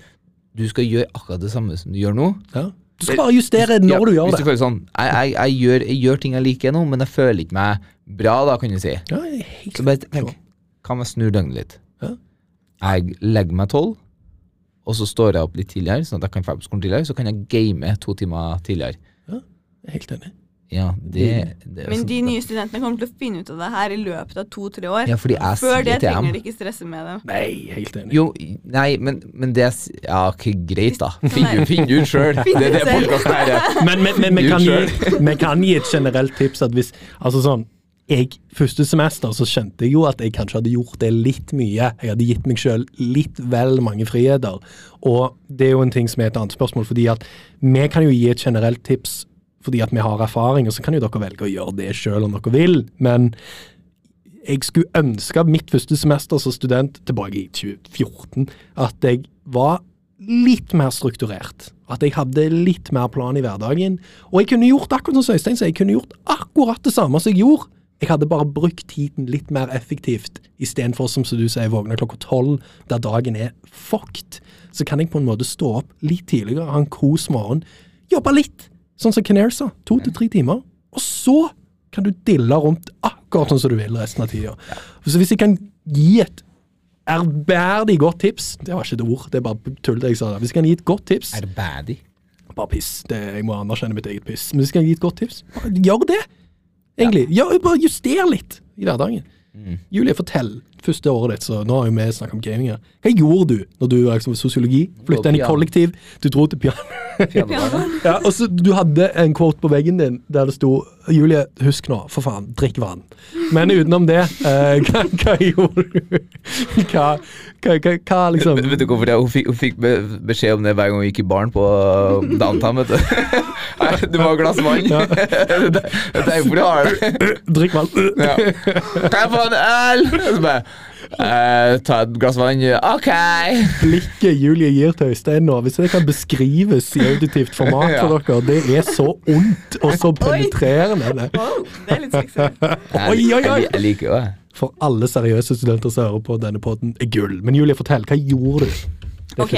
du skal gjøre akkurat det samme som du gjør nå. Ja. Du skal bare justere når Ja, du gjør hvis det. føler sånn, jeg, jeg, jeg, gjør, jeg gjør ting jeg liker nå, men jeg føler ikke meg bra, da, kan du si. Ja, jeg er helt Så bare tenk, hva om jeg snur døgnet litt? Ja. Jeg legger meg tolv, og så står jeg opp litt tidligere, sånn at jeg kan dra på skolen tidligere, så kan jeg game to timer tidligere. Ja, Jeg er helt enig. Ja, det, det er Men sånn- de nye studentene kommer til å finne ut av det her i løpet av to-tre år. Ja, fordi jeg Før det trenger de ikke stresse med dem. Nei, helt enig. Jo, nei, men, men det er Ja, okay, greit, da. Finn ut sjøl. Det er det folk podkasten her er. Men, men, men vi, kan kan gi et generelt tips at hvis Altså sånn jeg, Første semester så skjønte jeg jo at jeg kanskje hadde gjort det litt mye. Jeg hadde gitt meg sjøl litt vel mange friheter. Og det er jo en ting som er et annet spørsmål, fordi at vi kan jo gi et generelt tips fordi at vi har erfaring, og så kan jo dere velge å gjøre det sjøl om dere vil. Men jeg skulle ønske mitt første semester som student tilbake i 2014 at jeg var litt mer strukturert. At jeg hadde litt mer plan i hverdagen. Og jeg kunne gjort akkurat som Øystein sa, jeg kunne gjort akkurat det samme som jeg gjorde. Jeg hadde bare brukt tiden litt mer effektivt, istedenfor som du sier, våkne klokka tolv, der dagen er fucked. Så kan jeg på en måte stå opp litt tidligere, ha en kos morgen, jobbe litt, sånn som Kenare sa, to til tre timer. Og så kan du dille rundt akkurat sånn som du vil resten av tida. Så hvis jeg kan gi et ærbærdig godt tips Det var ikke et ord, det er bare tull det jeg sa. Hvis jeg kan gi et godt tips Ærbærdig? Bare piss. Det, jeg må anerkjenne mitt eget piss. Men hvis jeg kan gi et godt tips, gjør det. Egentlig. Ja, bare juster litt i hverdagen. Mm. Julie, fortell. Første året ditt, så nå har jo vi snakka om gaming her. Hva gjorde du når du var liksom, sosiologi? Flytta inn i kollektiv, du dro til piano. Ja, og så Du hadde en quote på veggen din der det sto Julie, husk nå, for faen, drikk vann. Men utenom det, eh, hva, hva gjorde du? Hva, hva, hva, liksom Vet, du hvorfor? Hun fikk, hun fikk beskjed om det hver gang hun gikk i baren på uh, downtown. vet du. Nei, du må ha glass vann. det, det er derfor du har det. Drikk vann. Ja. Kan jeg få en øl? Så bare, eh, ta et glass vann. Ok. Blikket Julie gir til Øystein nå, hvis det kan beskrives i auditivt format for dere, det er så ondt og så penetrerende. Wow, det er litt sexy. Oi, oi, oi. jeg, liker det. For alle seriøse studenter som hører på denne podden, er gull. Men Julie, fortell, hva gjorde du? Ok,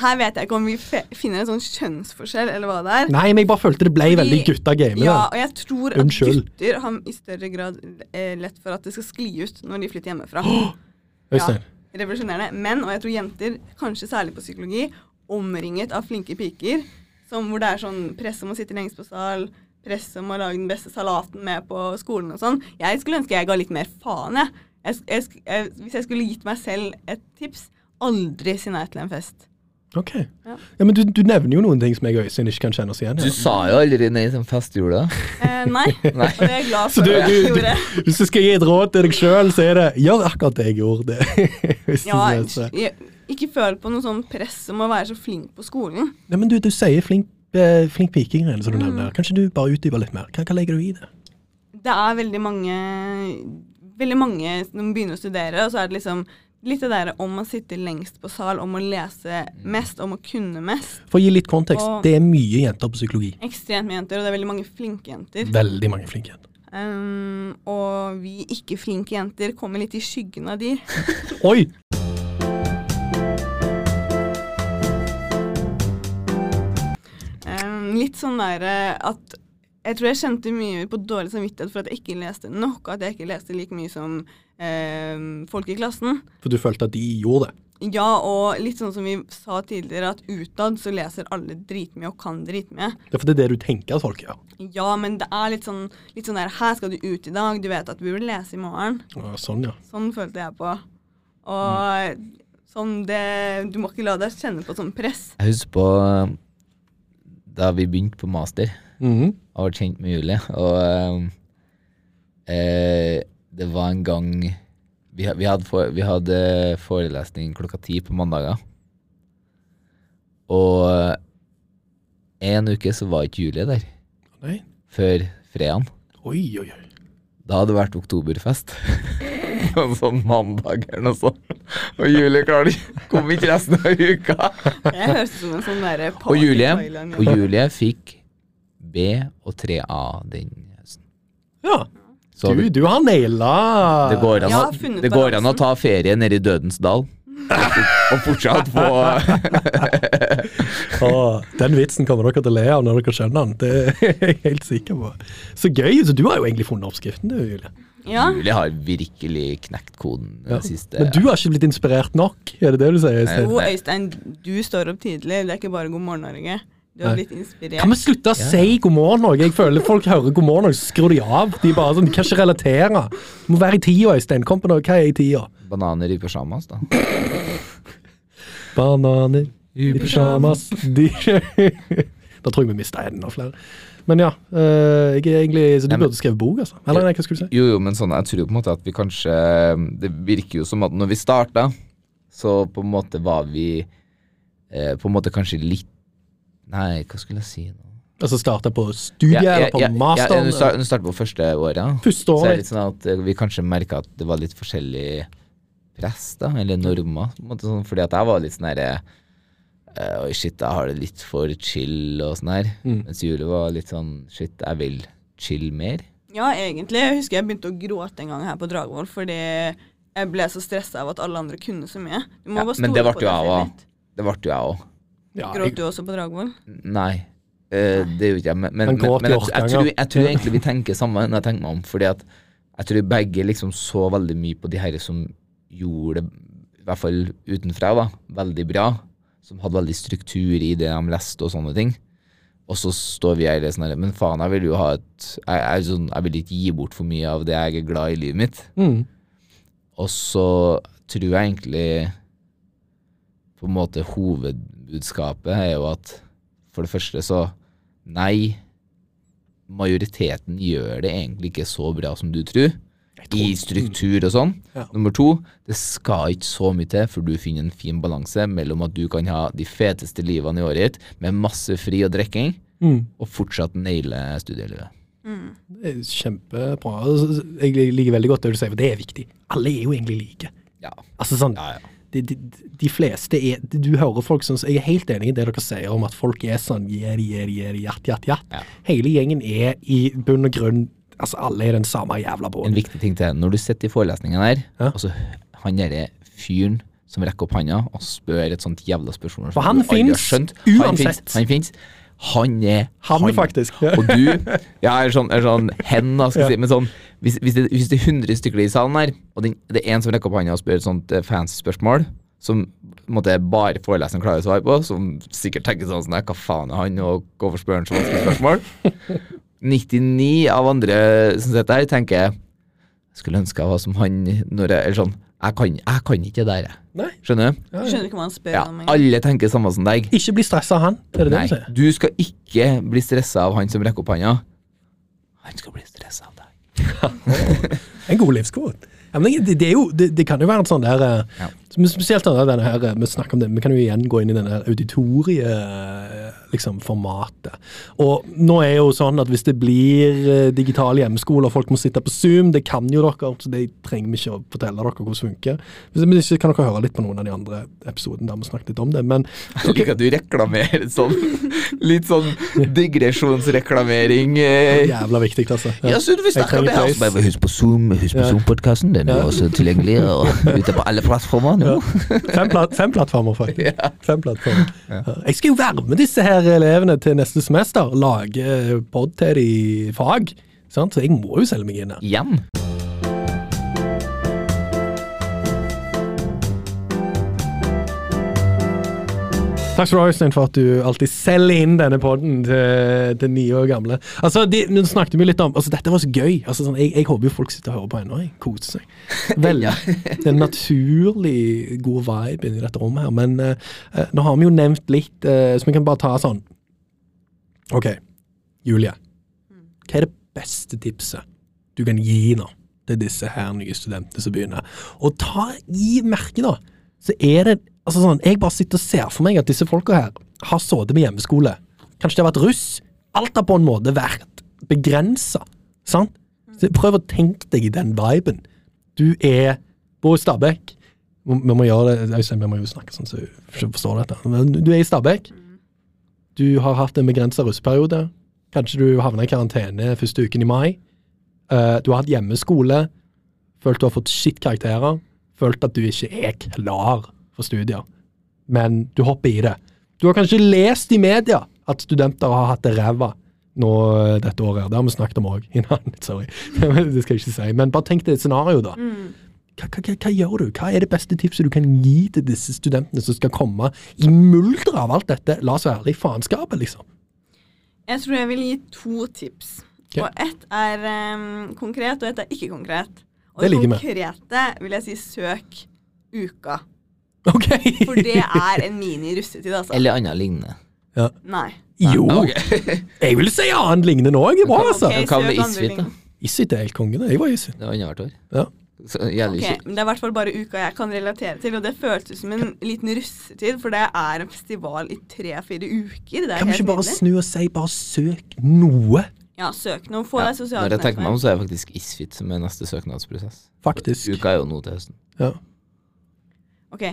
Her vet jeg ikke om vi finner en sånn kjønnsforskjell, eller hva det er. Nei, men jeg bare følte det ble Fordi- veldig gutta game. Ja, og jeg tror at Unnskyld. gutter har i større grad eh, lett for at det skal skli ut når de flytter hjemmefra. Ja, Revolusjonerende. Men, og jeg tror jenter, kanskje særlig på psykologi, omringet av flinke piker, som hvor det er sånn press om å sitte lengst på sal, press om å lage den beste salaten med på skolen og sånn. Jeg skulle ønske jeg ga litt mer faen, jeg. jeg, jeg, jeg hvis jeg skulle gitt meg selv et tips, aldri si nei til en fest. Ok. Ja. Ja, men du, du nevner jo noen ting som jeg og Øystein ikke kan kjenne oss igjen i. Du sa jo aldri nei som du Eh, nei, Nei. og det er jeg glad Så for du, at du, jeg du, gjorde. hvis du skal gi et råd til deg sjøl, så er det gjør akkurat det jeg gjorde. Hvis Ja, jeg, ikke føl på noe sånn press om å være så flink på skolen. Nei, men du, du sier flink, eh, flink piking-greiene som du Mm. nevner. Kanskje du bare utdyper litt mer? Hva, hva legger du i det? Det er veldig mange Veldig mange når man begynner å studere, og så er det liksom litt det der om å sitte lengst på sal, om å lese mest, om å kunne mest. For å gi litt kontekst, Og- det er mye jenter på psykologi. Ekstremt mye jenter, og det er veldig mange flinke jenter. Veldig mange flinke jenter. Um, og vi ikke-flinke jenter kommer litt i skyggen av de. Oi! litt sånn der eh, at Jeg tror jeg kjente mye på dårlig samvittighet for at jeg ikke leste nok, at jeg ikke leste like mye som eh, folk i klassen. For du følte at de gjorde det? Ja, og litt sånn som vi sa tidligere, at utad så leser alle dritmye og kan dritmye. Det er for det er det du tenker at folk gjør. Ja, men det er litt sånn, litt sånn der Her skal du ut i dag, du vet at du burde lese i morgen. Ja, Sånn, ja. Sånn følte jeg på. Og sånn det Du må ikke la deg kjenne på sånn press. Jeg husker på eh, da vi begynte på master. Mhm. Jeg var kjent med Julie, og eh, eh, det var en gang vi, vi, hadde for, vi hadde forelesning klokka ti på mandager. Og eh, en uke så var ikke Julie der, Nei. før fredagen. Oi, oi, oi. Da hadde det vært oktoberfest. På en sånn mandag eller noe sånt. Og Julie klarte ikke Kom ikke resten av uka. Jeg høres ut som en sånn derre Og Julie, og Julie fikk B og 3A den høsten. Ja. Så Du, du har naila det går an, å, det går an å ta ferie nede i Dødens dal. Og fortsatt få Åh, Den vitsen kommer dere til å le av når dere skjønner den. Det er jeg helt sikker på. Så gøy. Så du har jo egentlig funnet oppskriften, du, Julie. Ja. Julie har virkelig knekt koden Ja. siste. Men du har ikke blitt inspirert nok, er det det du sier? Jo, Øystein, du står opp tidlig. Det er ikke bare God morgen, Norge. Du har Nei. blitt inspirert. Kan vi slutte å si god morgen òg? Jeg føler folk hører god morgen og så skrur de av. De bare sånn, de kan ikke relatere. Du må være i tida, Øystein. Kom på noe. Hva er i tida? Bananer i pysjamas, da. Bananer i pysjamas de... Da tror jeg vi mista enda flere. Men ja, øh, jeg er egentlig, så du Nei, men- burde skrevet bok, altså. Eller nei, hva skulle du si? Jo, jo, men sånn, jeg tror på en måte at vi kanskje Det virker jo som at når vi starta, så på en måte var vi eh, På en måte kanskje litt Nei, hva skulle jeg si nå? Altså starta på studiet eller på masteren? Ja, du start- du starter på første året, Første så er det året. litt sånn at eh, vi kanskje merka at det var litt forskjellig press, da, eller normer. På en måte sånn, fordi at jeg var litt sånn herre eh, Oi, shit, jeg har det litt for chill og sånn her. Mm. Mens Julie var litt sånn shit, jeg vil chill mer. Ja, egentlig. Jeg husker jeg begynte å gråte en gang her på Dragvoll fordi jeg ble så stressa av at alle andre kunne så mye. Du må Ja, bare men det stole ble på jo jeg òg. Det ble jo jeg òg. Ja, Gråt du også på Dragvoll? Nei. eh, det gjorde ikke jeg. Men, men, men, men jeg, jeg, tror, jeg tror egentlig vi tenker samme når jeg tenker meg om. Fordi at jeg tror begge liksom så veldig mye på de her som gjorde det, i hvert fall utenfra, da, veldig bra. Som hadde veldig struktur i det de leste og sånne ting. Og så står vi her sånn her, men faen, jeg vil jo ha et jeg, jeg, sånn, jeg vil ikke gi bort for mye av det jeg er glad i i livet mitt. mm, Og så tror jeg egentlig på en måte hovedbudskapet er jo at for det første så nei, majoriteten gjør det egentlig ikke så bra som du tror, i struktur og sånn. Ja. Nummer to, det skal ikke så mye til før du finner en fin balanse mellom at du kan ha de feteste livene i året ditt med masse fri og drikking, mm. og fortsatt naile studielivet. Mm. Det er kjempebra. Jeg liker veldig godt det du sier, for det er viktig. Alle er jo egentlig like. Ja. Altså sånn, Ja, ja. de, de, de fleste er Du hører folk som Jeg er helt enig i det dere sier om at folk er sånn Gjeri, gjeri, gjeri, jatt, jatt, jatt. Ja. Hele gjengen er i bunn og grunn Altså, alle er den samme jævla En viktig ting til. Når du sitter i forelesningen her, Ja. altså han derre fyren som rekker opp handa og spør et sånt jævla spørsmål For han fins uansett. Han finnes. Han er Han han. faktisk. Og du Ja, er sånn, er sånn hen, da, skal Ja. si. Men sånn hvis, hvis, det, hvis det er 100 stykker i salen her, og det er en som rekker opp handa og spør et sånt eh, fancy spørsmål, som måtte måte bare foreleseren klarer å svare på, som sikkert tenker sånn sånn, Hva faen er han, og hvorfor spør han så vanskelige spørsmål? 99 av andre som sitter her, tenker jeg skulle ønske jeg var som han når jeg Eller sånn Jeg kan, jeg kan ikke det der, jeg. Nei. Skjønner du? Du skjønner ikke hva han spør Ja, om alle tenker samme som deg. Ikke bli stressa av han, er det det Nei, du du skal ikke bli stressa av han som rekker opp hånda. Han skal bli stressa av deg. En god livskvote. Ja, det, det, det, det kan jo være en sånn der eh, Ja. Spesielt denne, denne her, eh, vi snakker om det, vi kan jo igjen gå inn i denne auditorieformatet. Liksom, formatet. og nå er jo sånn at hvis det blir digitale digital hjemmeskole og folk må sitte på Zoom, det kan jo dere, så det trenger vi ikke å fortelle dere hvordan det funker. Hvis men ikke kan dere høre litt på noen av de andre episodene der vi snakket litt om det. Men Jeg liker at du reklamerer sånn. Litt sånn digresjonsreklamering. eh. jævla viktig, altså. Ja, så du vil snakke om det her. bare Husk på Zoom, husk på Ja. Zoom-podkasten. Den er Ja. også tilgjengelig og ute på alle plattformer. Nå. Fem, plat fem plattformer, faktisk. Fem plattformer. Jeg skal jo være med disse her elevene til neste semester. Lage pod til de i fag. Sant? Så jeg må jo selge meg inn her. Igjen. Takk skal du ha, Øystein, for at du alltid selger inn denne poden til, til nye og gamle. Altså, de, Nå snakket vi litt om altså Dette var så gøy. Altså, sånn, jeg, jeg håper jo folk sitter og hører på ennå. Koser seg. Vel, ja. Det er en naturlig god vibe inni dette rommet her. Men eh, nå har vi jo nevnt litt, uh, så vi kan bare ta sånn OK, Julie. Hva er det beste tipset du kan gi nå til disse her nye studentene som begynner? Og ta i merke, da. Så er det altså sånn, Jeg bare sitter og ser for meg at disse folka her har sittet med hjemmeskole. Kanskje det har vært russ. Alt har på en måte vært begrensa. Så prøv å tenke deg i den viben. Du er i Stabekk. Vi må gjøre det, Øystein, vi må jo snakke sånn så du forstår dette. Du er i Stabekk. Du har hatt en begrensa russeperiode. Kanskje du havna i karantene første uken i mai. Eh, du har hatt hjemmeskole. Følt du har fått skittkarakterer. Følt at du ikke er klar for studier. Men du hopper i det. Du har kanskje lest i media at studenter har hatt det ræva nå eh, dette året. Det har vi snakket om òg. Sorry. det skal jeg ikke si. Men bare tenk deg et scenario, da. Hva, hva, hva, hva gjør du? Hva er det beste tipset du kan gi til disse studentene som skal komme i mulderet av alt dette? La oss være ærlige, faenskapet, liksom. Jeg tror jeg vil gi to tips. Okay. Og ett er um, konkret, og ett er ikke konkret. Og Det det konkrete med. vil jeg si søk uka. OK! For det er en mini-russetid, altså. Eller annet lignende. Nei. Jo, Okay. jeg vil si annet lignende nå. Er bra, altså. Okay, Hva med Isfit, da? Isfit er helt konge. det. Jeg var Isfit. Det er annethvert år. Ja. Så Jævlig men Det er i hvert fall bare uka jeg kan relatere til, og det føltes som en liten russetid, for det er en festival i tre-fire uker. Det er Kan vi ikke bare nydelig. snu og si bare søk noe, Ja, søk noe. Få Ja, deg sosiale Når jeg tenker meg om, så er det faktisk Isfit som er neste søknadsprosess. faktisk? Uka er jo nå til høsten. Ja. Ok,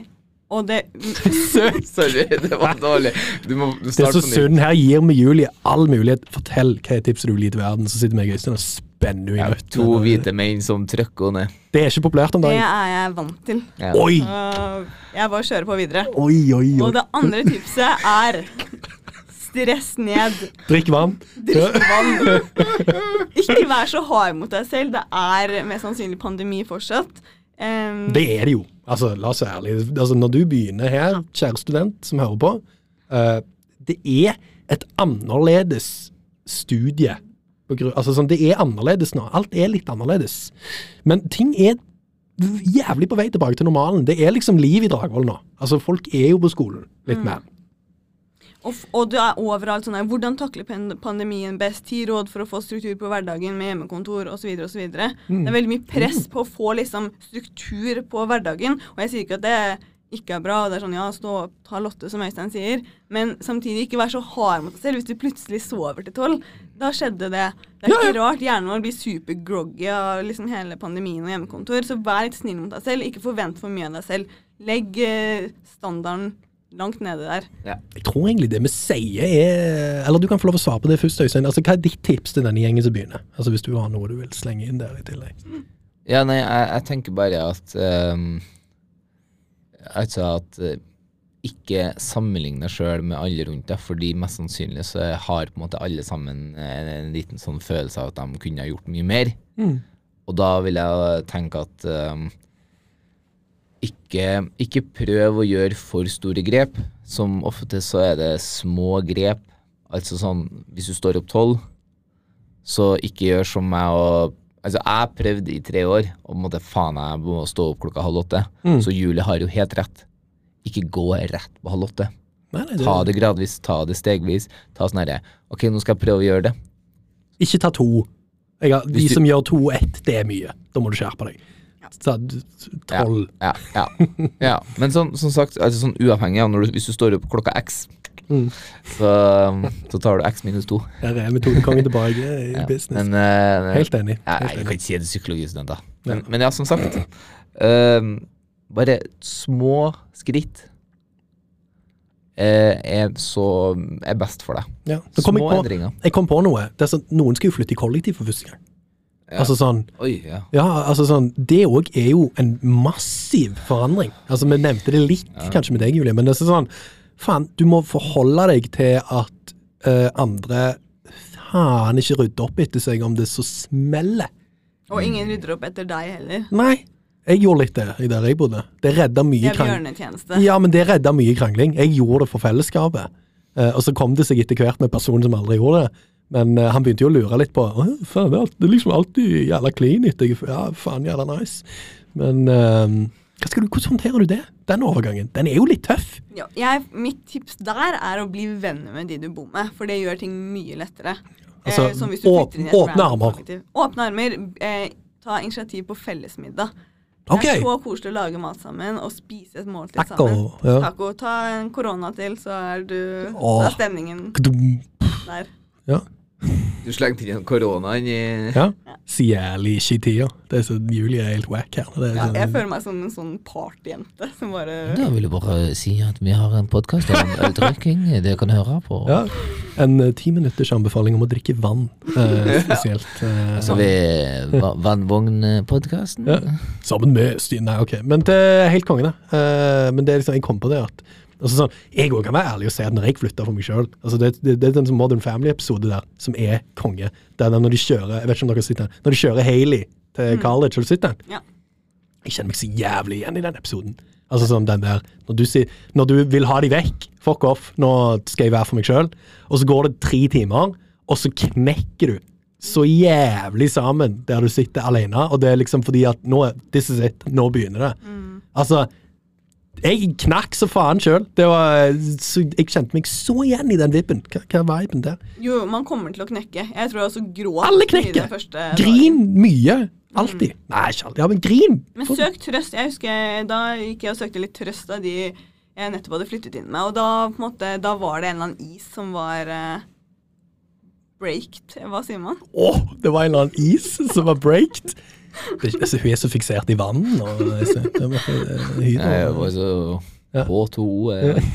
og det Sorry, det var dårlig. Du må du Det er så på nytt. synd. Her gir vi Julie all mulighet. Fortell hva er tipset du vil gi til verden. Så sitter vi i Øystein og spenner henne i nøttene. to hvite menn som trykker henne ned. Det er ikke populært om dagen. Det er jeg vant til. Ja. Oi! Uh, jeg bare kjører på videre. Oi, oi, oi. Og det andre tipset er stress ned. Drikk vann. Drikk vann. Ikke vær så hard mot deg selv. Det er mest sannsynlig pandemi fortsatt. Um, Det er det jo. Altså, la oss være ærlige. Altså, når du begynner her, kjære student som hører på, uh, det er et annerledes studie. Altså, sånn, det er annerledes nå. Alt er litt annerledes. Men ting er jævlig på vei tilbake til normalen. Det er liksom liv i Dragvoll nå. Altså, folk er jo på skolen litt mer. Og, og det er overalt sånn her, Hvordan takle pandemien best? Ti råd for å få struktur på hverdagen med hjemmekontor osv. osv. Mm. Det er veldig mye press på å få liksom struktur på hverdagen. Og jeg sier ikke at det ikke er bra, og det er sånn ja, stå opp, ta Lotte, som Øystein sier, men samtidig ikke vær så hard mot deg selv. Hvis du plutselig sover til tolv, da skjedde det. Det er Ja, ja. ikke rart hjernen vår blir supergroggy av liksom hele pandemien og hjemmekontor, så vær litt snill mot deg selv. Ikke forvent for mye av deg selv. Legg eh, standarden langt nede der. Jeg tror egentlig det vi sier er Eller du kan få lov å svare på det først, Øystein. Altså, hva er ditt tips til denne gjengen som begynner? Altså, Hvis du har noe du vil slenge inn der i tillegg. Ja, nei, jeg, jeg tenker bare at um, Altså at eh, ikke sammenligne deg sjøl med alle rundt deg, fordi mest sannsynlig så har på en måte alle sammen en, en liten sånn følelse av at de kunne ha gjort mye mer. Mm. Og da vil jeg tenke at ehm, ikke, ikke prøv å gjøre for store grep. Som ofte så er det små grep. Altså sånn, hvis du står opp tolv, så ikke gjør som meg og Altså, jeg prøvde i tre år, og måte faen jeg må stå opp klokka halv åtte. Mm. Så Julie har jo helt rett. Ikke gå rett på halv åtte. Nei, nei, Ta det gradvis, ta det stegvis. Ta sånn herre Ok, nå skal jeg prøve å gjøre det. Ikke ta to. Har, de du- som gjør to og ett, det er mye. Da må du skjerpe deg. Tolv. Ja, ja. ja. Men sånn, som sagt, altså sånn uavhengig av du, hvis du står opp klokka x, Mm. så, så tar du x minus to. Det er metodekongen tilbake i Ja. business. Men uh, Helt enig. Ja, Helt jeg kan ikke si det psykologistudenter. Men, Ja. men ja, som sagt. Uh, bare små skritt eh, er så er best for deg. Ja. Små jeg, på, endringer. jeg kom på noe. Det er sånn, noen skal jo flytte i kollektiv for første gang. Ja. Altså sånn Oi, ja. Ja, altså sånn Det òg er jo en massiv forandring. Altså Vi nevnte det litt kanskje med deg, Julie, men det er sånn Faen, du må forholde deg til at uh, andre faen ikke rydder opp etter seg om det så smeller. Og ingen rydder opp etter deg heller. Nei, jeg gjorde litt det i der jeg bodde. Det redda mye krangling. Ja, men det redda mye krangling. Jeg gjorde det for fellesskapet. Uh, og så kom det seg etter hvert med personen som aldri gjorde det. Men eh, han begynte jo å lure litt på faen, det, er, det liksom alltid jævla clean etter Ja, faen, jævla nice. Men uh, du, hvordan håndterer du det? Den overgangen. Den er jo litt tøff. Ja, jeg, mitt tips der er å bli venner med de du bor med, for det gjør ting mye lettere. Altså, Eh, som hvis du åp- inn åpne armer. Åpne armer. Eh, ta initiativ på fellesmiddag. Det Ok. er så koselig å lage mat sammen og spise et måltid Taco. sammen. Ja. Taco. Ta en korona til, så er du. Da er stemningen der. Ja. Du slengte inn koronaen i ja. Så jævlig ikke i tida. Det er så Julie er helt wack her. Det er Ja, sånn, jeg føler meg som en sånn partyjente som bare Da vil jeg bare si at vi har en podkast om øldrikking dere kan høre på. ja. En eh, ti minutters anbefaling om å drikke vann, eh, spesielt. eh, Altså vi Va- Vannvognpodkasten. Ja. Sammen med Stine. Nei, ok. Men det er helt konge, det. Eh, men det er liksom, jeg kom på det at altså sånn, Jeg òg kan være ærlig og si at når jeg flytta for meg sjøl altså det, det, det er den Modern Family-episode der som er konge. Det er den når de kjører Jeg vet ikke om dere sitter. Når de kjører Haley til college, har du sett den? Ja. Jeg kjenner meg så jævlig igjen i den episoden. Altså sånn den der Når du, si, når du vil ha de vekk, fuck off, nå skal jeg være for meg sjøl, og så går det tre timer, og så knekker du så jævlig sammen der du sitter alene, og det er liksom fordi at nå This is it. Nå begynner det. Altså jeg knakk så faen sjøl. Jeg kjente meg så igjen i den vippen. Hva, hva er viben der? Jo, man kommer til å knekke. Jeg tror jeg også gråt Alle knekker! Grin mye. Alltid. Nei, ikke alltid. Ja, men grin! Men søk trøst. Jeg husker Da gikk jeg og søkte litt trøst av de jeg nettopp hadde flyttet inn med. Og da, måte, da var det en eller annen is som var uh, breaked. Hva sier man? Å, det var en eller annen is som var breaked. Det altså, hun er så fiksert i vann. Og, så, det, var, eh, Ja. H2O er et,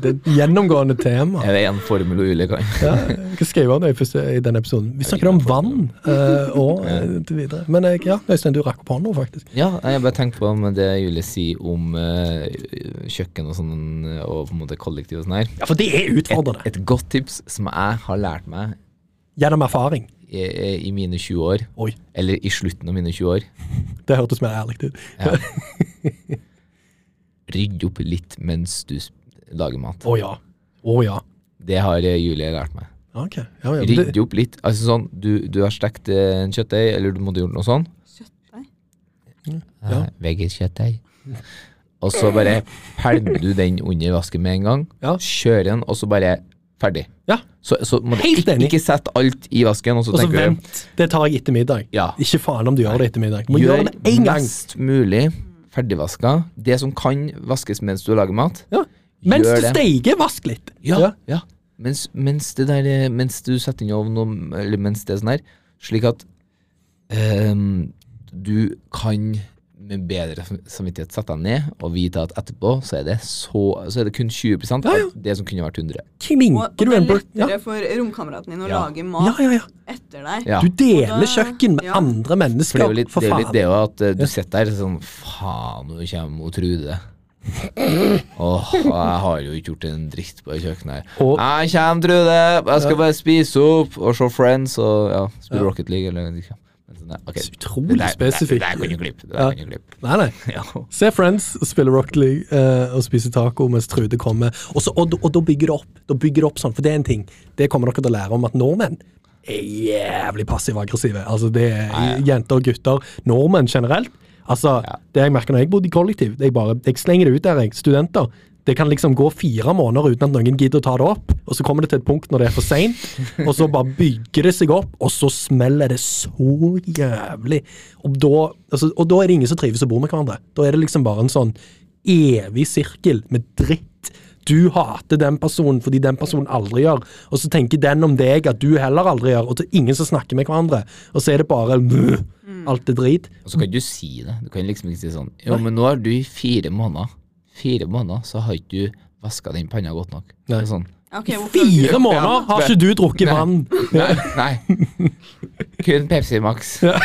det er et gjennomgående tema. er det en formel og ulike? Ja, hva skrev han i, i den episoden? Vi snakker om vann uh, og ja. til videre. Men jeg, ja, Øystein, du rakk opp hånda, faktisk. Ja, jeg bare tenkte på med det Julie sier om uh, kjøkken og sånn, og på en måte kollektiv og sånn her. Ja, for det er utfordrende. Et godt tips som jeg har lært meg Gjennom erfaring. I, i mine 20 år, Oi, eller i slutten av mine 20 år det hørtes mer ærlig ut. ja. Rydde opp litt mens du lager mat. Å ja. Oh, ja. Det har eh, Julie lært meg. Okay. Ja, ja, det, Rydde opp litt. Altså sånn, du, du har stekt eh, en kjøttdeig, eller du måtte gjort noe sånn. Kjøttdeig? Ja. Eh, Veggiskjøttdeig. Og så bare pælmer du den under vasken med en gang. Ja. Kjører den, og så bare ferdig. Ja. Så, så må du Helt ikke, enig. ikke sette alt i vasken, og så og vent. Det tar jeg etter middag. Ja. Ikke faen om du gjør det etter middag. Må Gjør gjøre det én gang. mest mulig ferdigvaska. Det som kan vaskes mens du lager mat. Ja. Mens du det. steiker, vask litt. Ja, ja. Mens, mens det der eh, Mens du setter inn i ovnen, eller mens det er sånn her, slik at um, du kan med bedre samvittighet sette deg ned og vite at etterpå så er det så Så er det kun 20 Ja, ja. av det som kunne vært 100. Og, og Klinker det du er en bur... Ja. lettere for romkameraten din å Ja. lage mat ja, ja, ja. etter deg. Ja. Du deler da- kjøkken med ja. andre For mennesker, det er jo litt for det, er jo litt det også at eh, du sitter der sånn Faen, nå kommer hun Trude. Åh, jeg har jo ikke gjort en dritt på kjøkkenet her. Og- Jeg kommer, Trude! Jeg skal bare spise opp og se Friends og ja, spille Ja. Rocket League eller sånn, ok. Så utrolig Det spesifikt. Det er klippe. Ja. Nei, nei. Se Friends, spille Rock League eh, og spise taco mens Trude kommer. Og, så, og, og da bygger det opp. Da bygger det opp sånn, For det er en ting. Det kommer dere til å lære om at nordmenn er jævlig passiv-aggressive. Altså det er nei, ja. jenter og gutter. Nordmenn generelt. Altså, Ja. Det jeg merker når jeg bodde i kollektiv, det er bare, jeg slenger det ut der, jeg. Studenter. Det kan liksom gå fire måneder uten at noen gidder å ta det opp, og så kommer det til et punkt når det er for seint, og så bare bygger det seg opp, og så smeller det så jævlig. Og da, altså, og da er det ingen som trives å bo med hverandre. Da er det liksom bare en sånn evig sirkel med dritt. Du hater den personen fordi den personen aldri gjør, og så tenker den om deg at du heller aldri gjør, og det er ingen som snakker med hverandre, og så er det bare alt er drit. Og så kan du si det. Du kan liksom ikke si sånn Jo, men nå har du i fire måneder Fire måneder så har ikke du vaska den panna godt nok. Nei. Sånn. Ok, hvorfor har du Fire måneder har ikke du drukket Nei. vann. Nei. nei. Kun Pepsi Max. Ja,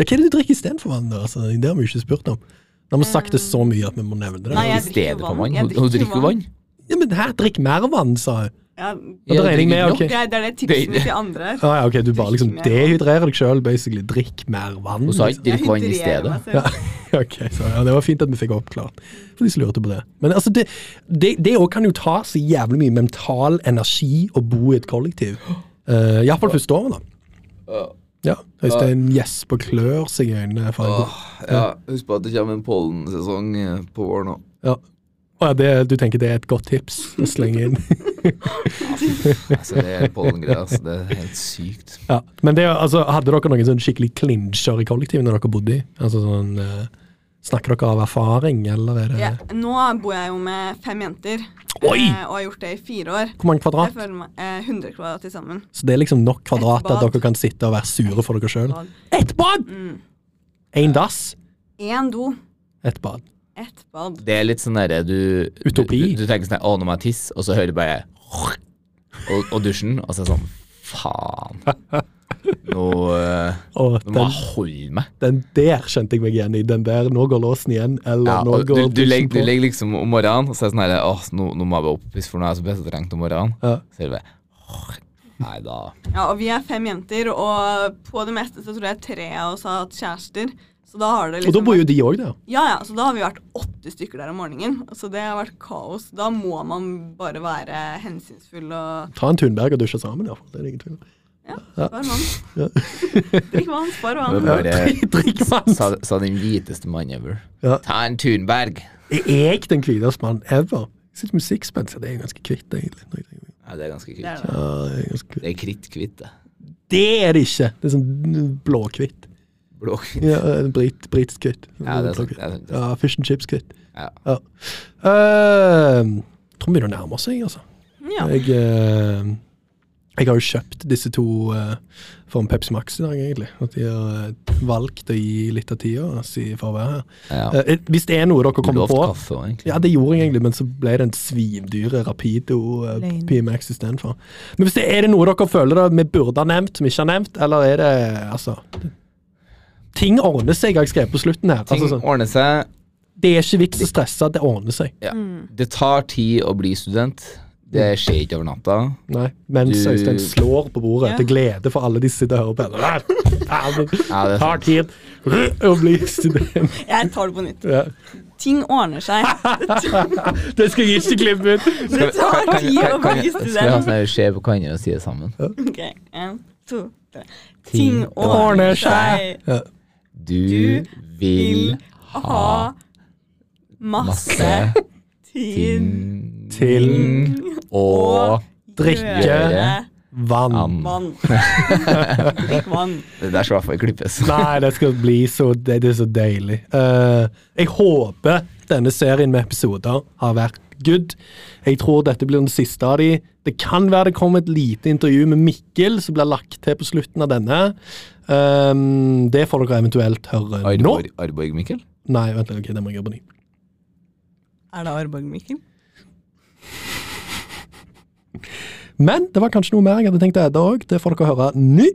hva er det du drikker istedenfor vann? da? Altså, det har vi ikke spurt om. Nå har vi sagt det så mye at vi må nevne det. Nei, jeg drikker vann. Hun drikker vann. Ja, men her, drikk mer vann, sa hun. Ja, ja jeg med, ok. det, er, det er det tipset mitt til andre her. Ah, ja, ok, du bare liksom dehydrerer deg sjøl, basically. Drikk mer vann. Hun sa ikke drikk vann i stedet. Ja. Ok, så ja, Det var fint at vi fikk oppklart, for de som lurte på det. Men altså, det det, det kan jo ta så jævlig mye mental energi å bo i et kollektiv. Uh, Iallfall første året, da. Ja, Øystein gjesper og klør seg i øynene. Ja, husk på at det kommer en pollensesong eh, på våren nå. Ja. Ja, det, du tenker det er et godt tips å slenge inn? Altså, det er pollengreier. Altså, det er helt sykt. ja. Men det, altså, hadde dere noen sånn skikkelig klinsjer i kollektivet når dere bodde i? Altså sånn eh, Snakker dere av erfaring, eller er det Ja, nå bor jeg jo med fem jenter, Oi! eh, og har gjort det i fire år. Hvor mange Jeg kvadrat? føler meg eh, 100 kvadrat til sammen. Så det er liksom nok kvadrat at dere kan sitte og være sure for dere sjøl? Ett bad! Mm. Én dass, Én do, ett bad. Ett bad. Det er litt sånn derre du Utopi. Du, du tenker sånn Å, nå må jeg tisse, og så hører du bare og, og dusjen, og så er det sånn Faen. Nå, øh, nå må den, jeg holde meg. den der kjente jeg meg igjen i. Den der 'nå går låsen igjen', eller Ja, 'nå går du, du, legger, du legger liksom om morgenen, og så er det sånn her Åh, nå, nå må jeg bare opp, for nå er jeg så besetrengt om morgenen. Ja. Så er det bare åh, Nei da. Ja, og vi er fem jenter, og på det meste så tror jeg tre av oss har hatt kjærester. Så da har det Og liksom da bor jo de òg der. Ja, ja, så da har vi vært åtte stykker der om morgenen. Så det har vært kaos. Da må man bare være hensynsfull og Ta en Thunberg og dusje sammen, iallfall. Det er det ingen tvil om. Ja, spar vann. Ja. Drikk vann, spar vann. bare, Drikk- vann! sa, sa den hviteste mannen ever. Ja. Ta en Thunberg. Er jeg den hviteste mannen ever? Jeg sitter med sixpence, det er ganske kvitt, egentlig. Ja, det er ganske Det er det. Ja, det er ganske kvitt. Det er kritthvitt, det. Det er det ikke! Det er sånn blåkvitt. Blåhvitt. Ja, en brit, britisk kvitt. Ja, det er sant. Det er sant. Ja, Fish and chips-kvitt. Ja. Ja. Uh, tror vi begynner å nærme oss, jeg, altså. Ja. Jeg, eh, jeg har jo kjøpt disse to eh, for en Pepsi Max i dag, egentlig. At de har eh, valgt å gi litt av tida si for å være her. Ja. Eh, hvis det er noe dere kommer på kaffe egentlig. Ja, det gjorde jeg egentlig, men så ble det en svimdyre Rapido uh, Lane. PMX istedenfor. Men hvis det er det noe dere føler da, vi burde ha nevnt, som ikke har nevnt, eller er det altså Ting ordner seg, har jeg skrevet på slutten her. Ting Altså, sånn, ordner seg. det er ikke vits å stresse, det ordner seg. Ja. Mm. Det tar tid å bli student. Det skjer ikke over natta. Nei, Mens Du- Øystein slår på bordet Ja. til glede for alle de sitter og hører på. Ja, det tar tid å bli student. Jeg tar det på nytt. Ja. Ting ordner seg. Det skal jeg ikke klippe ut. Det tar Kan- tid å kan- bli Skal vi ha student. sånn skje på hverandre og si det sammen? Ok, en, to, tre. Ting Ting ordner seg. Ja. Du vil Ha masse ting Til å drikke vann. Vann. Drikk vann. Det der skal i hvert fall klippes. Nei, det skal bli så Det, det er så deilig. Uh, jeg håper denne serien med episoder har vært good. Jeg tror dette blir den siste av de. Det kan være det kommer et lite intervju med Mikkel som blir lagt til på slutten av denne. Um, det får dere eventuelt høre nå. Arborg, Arborg Mikkel? Nei, vent litt, Okay, det må jeg gjøre på ny. Er det Arborg Mikkel? Men det var kanskje noe mer jeg hadde tenkt å edde òg. Det får dere høre nå.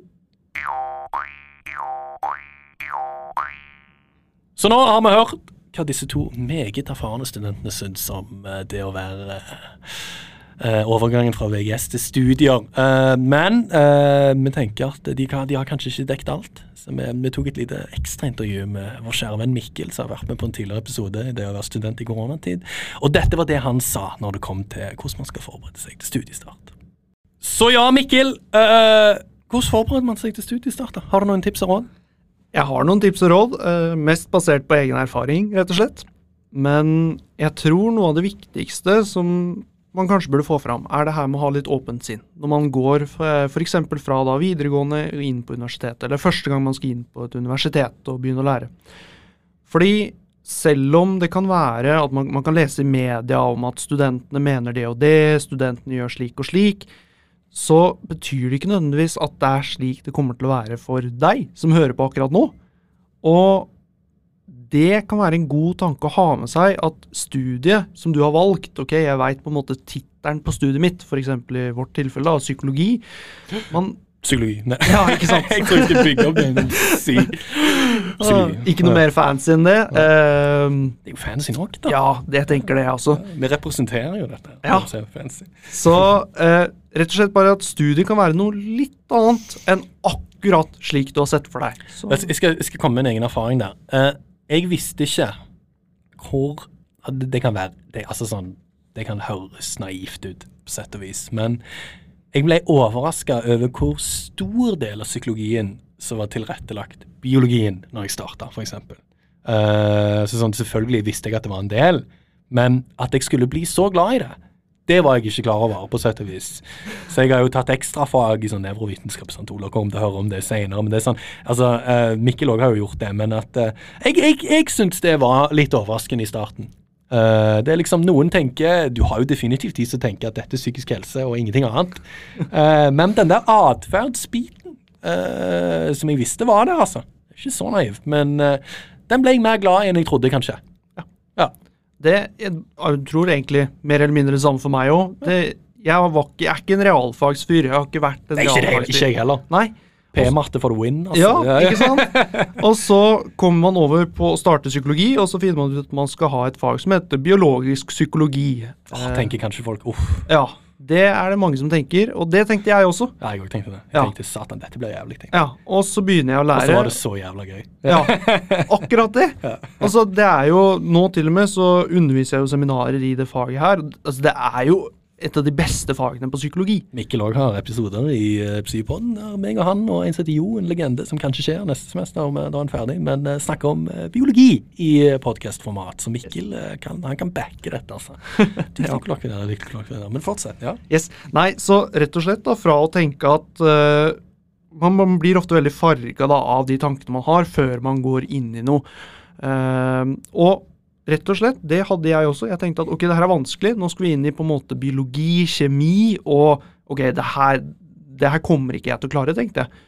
Så nå har vi hørt hva disse to meget erfarne studentene syns om eh, det å være eh, overgangen fra VGS til studier. Eh, men eh, vi tenker at de, kan, de har kanskje ikke dekket alt. Så vi, vi tok et lite ekstraintervju med vår kjære venn Mikkel, som har vært med på en tidligere episode i det å være student i koronatid. Og dette var det han sa når det kom til hvordan man skal forberede seg til studiestart. Så ja, Mikkel. eh, hvordan forbereder man seg til studiestart? Har du noen tips og råd? Jeg har noen tips og råd, eh, mest basert på egen erfaring, rett og slett. Men jeg tror noe av det viktigste som man kanskje burde få fram, er det her med å ha litt åpent sinn. Når man går f.eks. fra da videregående inn på universitetet, eller første gang man skal inn på et universitet og begynne å lære. Fordi selv om det kan være at man, man kan lese i media om at studentene mener det og det, studentene gjør slik og slik, så betyr det ikke nødvendigvis at det er slik det kommer til å være for deg som hører på akkurat nå. Og det kan være en god tanke å ha med seg at studiet som du har valgt, ok, jeg veit på en måte tittelen på studiet mitt, f.eks. i vårt tilfelle, da, psykologi. Man Psykologi. Nei. Ja, ikke sant? jeg tror jeg skal bygge opp den. si. Psykologi. Ikke noe mer fancy enn det. Eh, Det er jo fancy nok, da. ja, det tenker det, jeg også. Vi representerer jo dette. Ja. Fancy. Så eh, rett og slett bare at studiet kan være noe litt annet enn akkurat slik du har sett for deg. Jeg skal, jeg skal komme med en egen erfaring der. Eh, jeg visste ikke hvor det, det kan være det, altså sånn, det kan høres naivt ut, på sett og vis. Men jeg ble overraska over hvor stor del av psykologien som var tilrettelagt biologien når jeg starta, f.eks. Uh, så sånn, selvfølgelig visste jeg at det var en del, men at jeg skulle bli så glad i det, det var jeg ikke klar over, på sett og vis. Så jeg har jo tatt ekstrafag i sånn nevrovitenskap. Sant? Ola kommer til å høre om det senere. Men det er sånn, altså, uh, Mikkel òg har jo gjort det, men at uh, jeg, jeg, jeg syns det var litt overraskende i starten. Eh, det er liksom, Noen tenker Du har jo definitivt de som tenker at dette er psykisk helse og ingenting annet. Uh, men den der atferdsbiten uh, som jeg visste var der, altså. Ikke så naiv, men den ble jeg mer glad i enn jeg trodde, kanskje. Ja. det jeg, jeg tror egentlig mer eller mindre det samme for meg òg. Jeg, jeg er ikke en realfagsfyr. Jeg har ikke vært en det, realfagsfyr. ikke jeg heller. Nei. P-matte for the win, altså. Ja, ikke sant? Og så kommer man over på å starte psykologi, og så finner man ut at man skal ha et fag som heter biologisk psykologi. Åh, tenker kanskje folk uff. Ja, det er det mange som tenker, og det tenkte jeg også. Ja, jeg også tenkte det. Jeg Ja. tenkte satan, dette blir jævlig. tenkte jeg. Ja, Og så begynner jeg å lære. Og så var det så jævla gøy. Ja, akkurat det. Altså, det er jo Nå til og med så underviser jeg jo seminarer i det faget her. Altså, det er jo et av de beste fagene på psykologi. Mikkel òg har episoder i uh, Psypodden. der Meg og han og en som heter Jo, en legende som kanskje skjer neste semester da han er ferdig, men uh, snakker om uh, biologi i podkastformat. Så Mikkel kan, han kan backe dette, altså. Dyktig klokkvinner, dyktig der. Men fortsett. ja. Yes. Nei, så rett og slett da, fra å tenke at eh, man, man blir ofte veldig farga av de tankene man har, før man går inn i noe. Eh, og rett og slett, det hadde jeg også. Jeg tenkte at ok, det her er vanskelig. Nå skal vi inn i på en måte biologi, kjemi, og ok, det her, det her kommer ikke jeg til å klare, tenkte jeg.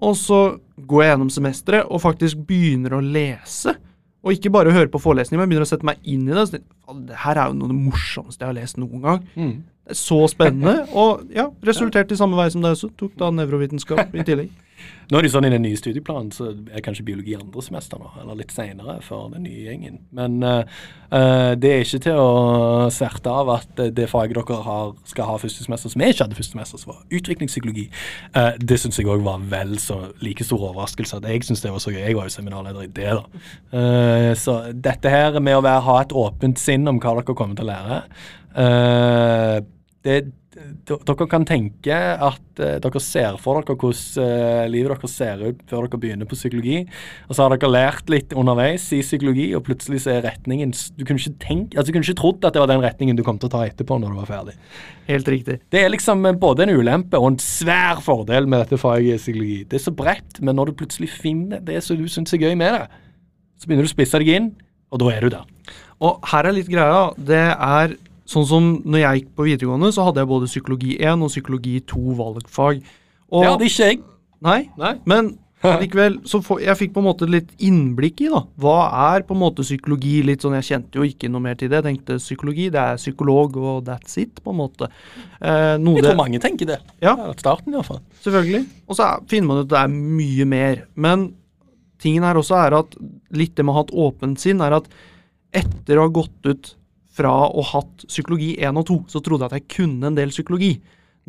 Og så går jeg gjennom semesteret og faktisk begynner å lese. Og ikke bare høre på forelesninger, men begynner å sette meg inn i det. Så, tenker det her er jo noe av det morsomste jeg har lest noen gang. Det er så spennende, og ja, resulterte i samme vei som deg også. Tok da nevrovitenskap i tillegg. Nå er det jo sånn I den nye studieplanen så er kanskje biologi andre semester nå, eller litt senere for den nye gjengen. Men eh, det er ikke til å sverte av at eh, det faget dere har, skal ha første semester, som jeg ikke hadde første semester, som var utviklingspsykologi, uh, det syns jeg òg var vel så like stor overraskelse. at Jeg syns det var så gøy. Jeg var jo seminarleder i det, da. Uh, så dette her med å være, ha et åpent sinn om hva dere kommer til å lære uh, det, dere kan tenke at uh, dere ser for dere hvordan uh, livet deres ser ut før dere begynner på psykologi. Og så har dere lært litt underveis i psykologi, og plutselig så er retningen Du kunne ikke tenkt, altså du kunne ikke trodd at det var den retningen du kom til å ta etterpå når du var ferdig. Helt riktig. Det er liksom eh, både en ulempe og en svær fordel med dette faget i psykologi. Det er så bredt, men når du plutselig finner det som du syns er gøy med det, så begynner du å spisse deg inn, og da er du der. Og her er litt greia. Det er sånn som når jeg gikk på videregående, så hadde jeg både psykologi 1 og psykologi 2 valgfag. Og, Det hadde ikke jeg. Nei, Nei. men likevel så for, jeg fikk på en måte litt innblikk i da. Hva er på en måte psykologi? Litt sånn, Jeg kjente jo ikke noe mer til det. Jeg tenkte psykologi, det er psykolog og that's it, på en måte. Eh, Jeg tror mange tenker det. Ja. Starten, iallfall. Selvfølgelig. Og så er- finner man ut at det er mye mer. Men tingen her også er at litt det med å ha et åpent sinn, er at etter å ha gått ut fra å ha hatt psykologi 1 og 2, så trodde jeg at jeg kunne en del psykologi.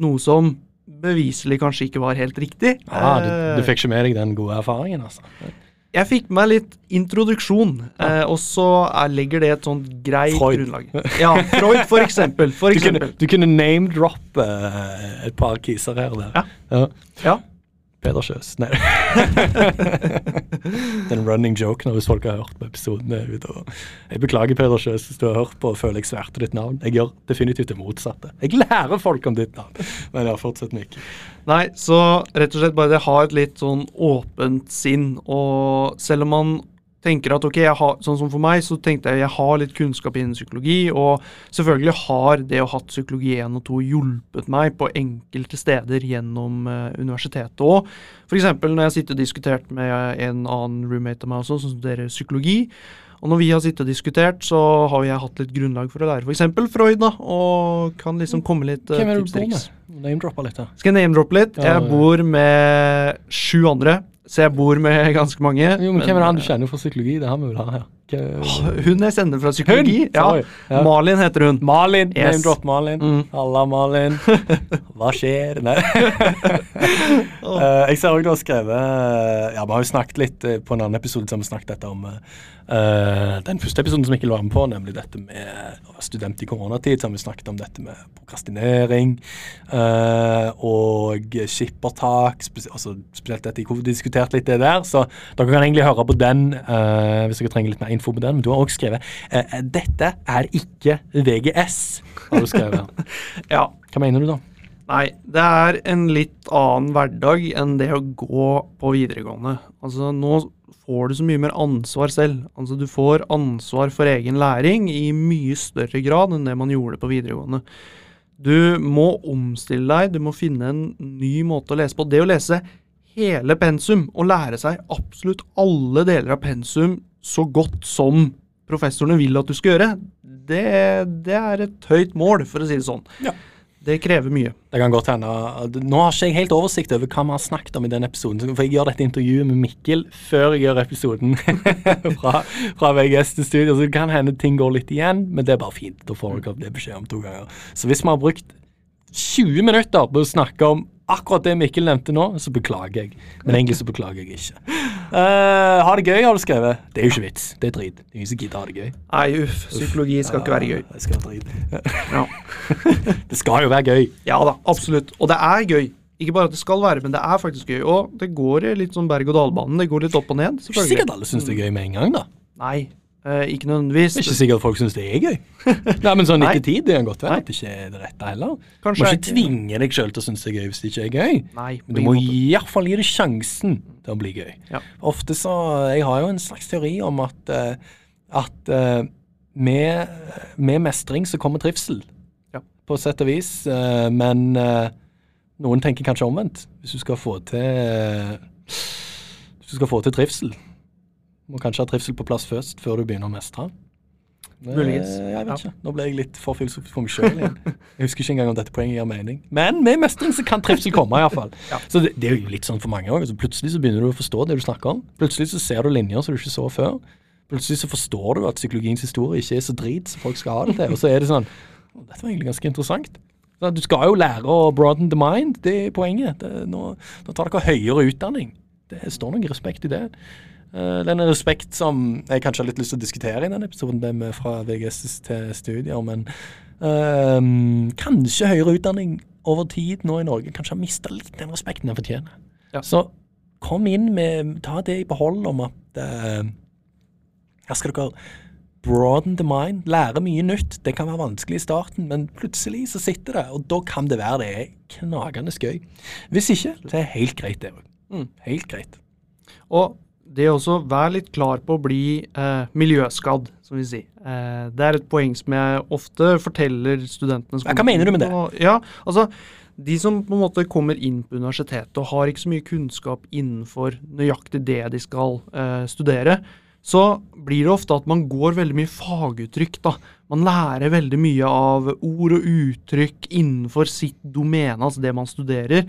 Noe som beviselig kanskje ikke var helt riktig. Ja, du, Eh, du fikk ikke med deg den gode erfaringen, altså. Jeg fikk med meg litt introduksjon, eh, og så er, legger det et sånt greit Freud. grunnlag. Ja, Freud for eksempel. For Du kunne, du kunne name-droppe eh, et par kiser her og der. Ja. ja. Peder Kjøs. Nei. Den running joken hvis folk har hørt på episoden. er Jeg beklager, Peder Kjøs, hvis du har hørt på og føler jeg sverte ditt navn. Jeg gjør definitivt det motsatte. Jeg lærer folk om ditt navn. Men ja, fortsett, Nick. Nei, så rett og slett bare det har et litt sånn åpent sinn, og selv om man tenker at ok, har, sånn som for meg, så tenkte jeg jeg har litt kunnskap innen psykologi, og selvfølgelig har det å ha hatt psykologi 1 og 2 hjulpet meg på enkelte steder gjennom uh, universitetet òg. F.eks. når jeg sitter og diskutert med en annen roommate av meg også, som studerer psykologi. Og når vi har sittet og diskutert, så har jeg hatt litt grunnlag for å lære f.eks. Freud, da, og kan liksom komme litt uh, tips triks. med? Name-droppe litt da. Skal jeg name-droppe litt? Jeg bor med sju andre, så jeg bor med ganske mange. Jo, men Hvem er det han du kjenner fra psykologi? Det har vi vel ha her. Hva- Hun jeg sender fra psykologi. Ja. Ja. Malin heter hun. Malin. Yes. Name-drop Malin. Mm. Halla, Malin. Hva skjer? Nei. uh, jeg ser òg du har skrevet Ja, vi har jo snakket litt eh, på en annen episode som vi snakket dette om uh, den første episoden som Mikkel var med på, nemlig dette med å være student i koronatid. Så har vi snakket om dette med prokrastinering uh, og skippertak. Spes altså, spesielt dette, i har diskutert litt det der, så dere kan egentlig høre på den uh, hvis dere trenger litt mer info på den. Men du har også skrevet eh, 'Dette er ikke VGS'. har du skrevet. Ja. Hva mener du da? Nei, det er en litt annen hverdag enn det å gå på videregående. Altså, nå får du så mye mer ansvar selv. Altså, du får ansvar for egen læring i mye større grad enn det man gjorde på videregående. Du må omstille deg, du må finne en ny måte å lese på. Det å lese hele pensum og lære seg absolutt alle deler av pensum så godt som professorene vil at du skal gjøre, det, det er et høyt mål, for å si det sånn. Ja. Det krever mye. Det kan godt hende. Nå har ikke jeg helt oversikt over hva vi har snakket om i den episoden. For jeg gjør dette intervjuet med Mikkel før jeg gjør episoden fra, fra VGS til studio. Så det kan hende ting går litt igjen, men det er bare fint. Da får dere det beskjed om to ganger. Så hvis vi har brukt 20 minutter på å snakke om akkurat det Mikkel nevnte nå, så beklager jeg. Men egentlig så beklager jeg ikke. Uh, ha det gøy, har du skrevet. Det er jo ikke vits. Det er drit. Ingen som gidder ha det gøy. Nei, uff. Psykologi skal ikke være gøy. Det skal være. Ja. det skal jo være gøy. ja da, absolutt. Og det er gøy. Ikke bare at det skal være, men det er faktisk gøy. Og det går litt sånn berg-og-dal-banen. Det går litt opp og ned. Ikke sikkert alle syns det er gøy med en gang, da. Nei, eh, ikke nødvendigvis. Det er ikke sikkert folk syns det er gøy. Nei, men sånn etter tid, det kan godt være at det ikke er det rette heller. Du må ikke tvinge deg sjøl til å synes det er gøy hvis det ikke er gøy. Nei, Men du må iallfall gi det sjansen til å bli gøy. Ja. Ofte så Jeg har jo en slags teori om at, eh, at eh, med, med mestring så kommer trivsel. Ja. På sett og vis. eh, men noen tenker kanskje omvendt. Hvis du skal få til Hvis du skal få til trivsel, må kanskje ha trivsel på plass først, før du begynner å mestre. Eh, Muligens. Jeg vet Ja. ikke. Nå ble jeg litt for filosofisk for meg sjøl igjen. Jeg husker ikke engang om dette poenget gir mening. Men med mestring så kan trivsel komme, iallfall. Ja. Så det, det er jo litt sånn for mange òg. Altså, plutselig så begynner du å forstå det du snakker om. Plutselig så ser du linjer som du ikke så før. Plutselig så forstår du at psykologiens historie ikke er så drit som folk skal ha det til. Og så er det sånn Dette var egentlig ganske interessant. Så du skal jo lære å broaden the mind, det er poenget. Det, nå, nå tar dere høyere utdanning. Det står noe respekt i det. Uh, er er respekt som jeg kanskje har litt lyst til å diskutere i denne episoden, det med fra VGS til studier, men ehm, kanskje høyere utdanning over tid nå i Norge kanskje har mista litt den respekten den fortjener. Ja. Så kom inn med Ta det i behold om at uh, her skal dere broaden the mind, lære mye nytt. Det kan være vanskelig i starten, men plutselig så sitter det, og da kan det være det er knagende gøy. Hvis ikke, så er det helt greit, det òg. Mm. Helt greit. Og det også være litt klar på å bli eh, miljøskadd, som vi sier. Eh, det er et poeng som jeg ofte forteller studentene. som hva mener du med det? Og- Ja, altså, de som på en måte kommer inn på universitetet og har ikke så mye kunnskap innenfor nøyaktig det de skal eh, studere, så blir det ofte at man går veldig mye faguttrykk. da. Man lærer veldig mye av ord og uttrykk innenfor sitt domene, altså det man studerer,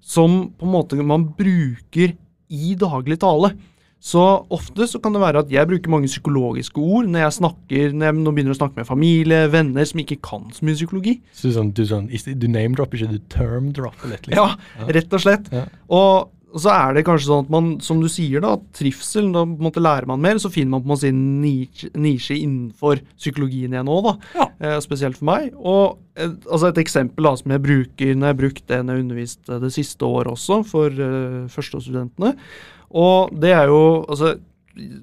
som på en måte man bruker i daglig tale. Så ofte så kan det være at jeg bruker mange psykologiske ord når jeg snakker, når jeg nå begynner å snakke med familie, venner som ikke kan så mye psykologi. Så du, sånn, du, sånn, du name-dropper ikke, du term-dropper litt? liksom. Ja, rett og slett. Ja. Og så er det kanskje sånn at man, som du sier, da, at trivsel, da på en måte lærer man mer, så finner man på en måte sin nisje, nisje innenfor psykologien igjen òg, da. Ja. Eh, spesielt for meg. Og eh, altså et eksempel da, som jeg bruker når jeg brukte det når jeg underviste det siste året også, for eh, førsteårsstudentene. Og det er jo, altså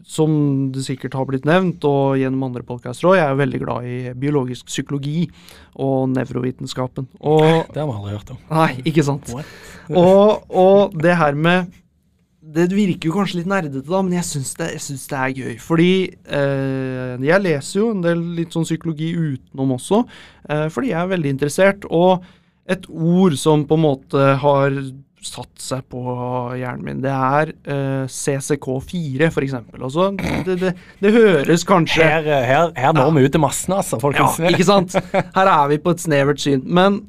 som det sikkert har blitt nevnt, og gjennom andre podkaster òg, jeg er veldig glad i biologisk psykologi og nevrovitenskapen. Og Det har vi aldri hørt om. Nei, ikke sant. Og, og det her med det virker jo kanskje litt nerdete, da, men jeg syns det, det er gøy. Fordi eh, jeg leser jo en del litt sånn psykologi utenom også, eh, fordi jeg er veldig interessert. Og et ord som på en måte har satt seg på hjernen min, det er uh, CCK4, for eksempel. Altså, det, det, det høres kanskje Her, eh, her, her når vi ut til massene, altså, ja, ikke sant? Her er vi på et snevert syn. Men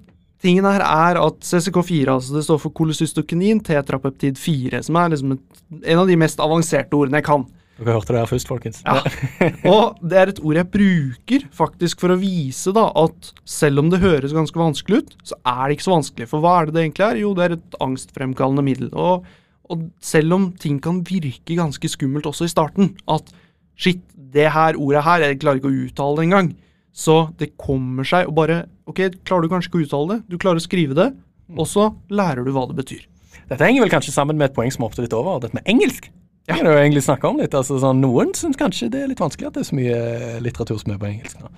tingen her er at CCK4 altså det står for kolecystokenin tetrapeptid 4, som er liksom et, en av de mest avanserte ordene jeg kan. Dere hørte det her først, folkens. Ja. Og det er et ord jeg bruker faktisk for å vise da at selv om det høres ganske vanskelig ut, så er det ikke så vanskelig. For hva er det det egentlig er? Jo, det er et angstfremkallende middel. Og, og selv om ting kan virke ganske skummelt også i starten, at shit, det her ordet her, jeg klarer ikke å uttale det engang. Så det kommer seg og bare Ok, klarer du kanskje ikke å uttale det, du klarer å skrive det, og så lærer du hva det betyr. Dette henger vel kanskje sammen med et poeng som hoppet litt over, dette med engelsk. Det er jo egentlig snakka om litt. altså sånn, Noen syns kanskje det er litt vanskelig at det er så mye litteratur som er på engelsk. nå.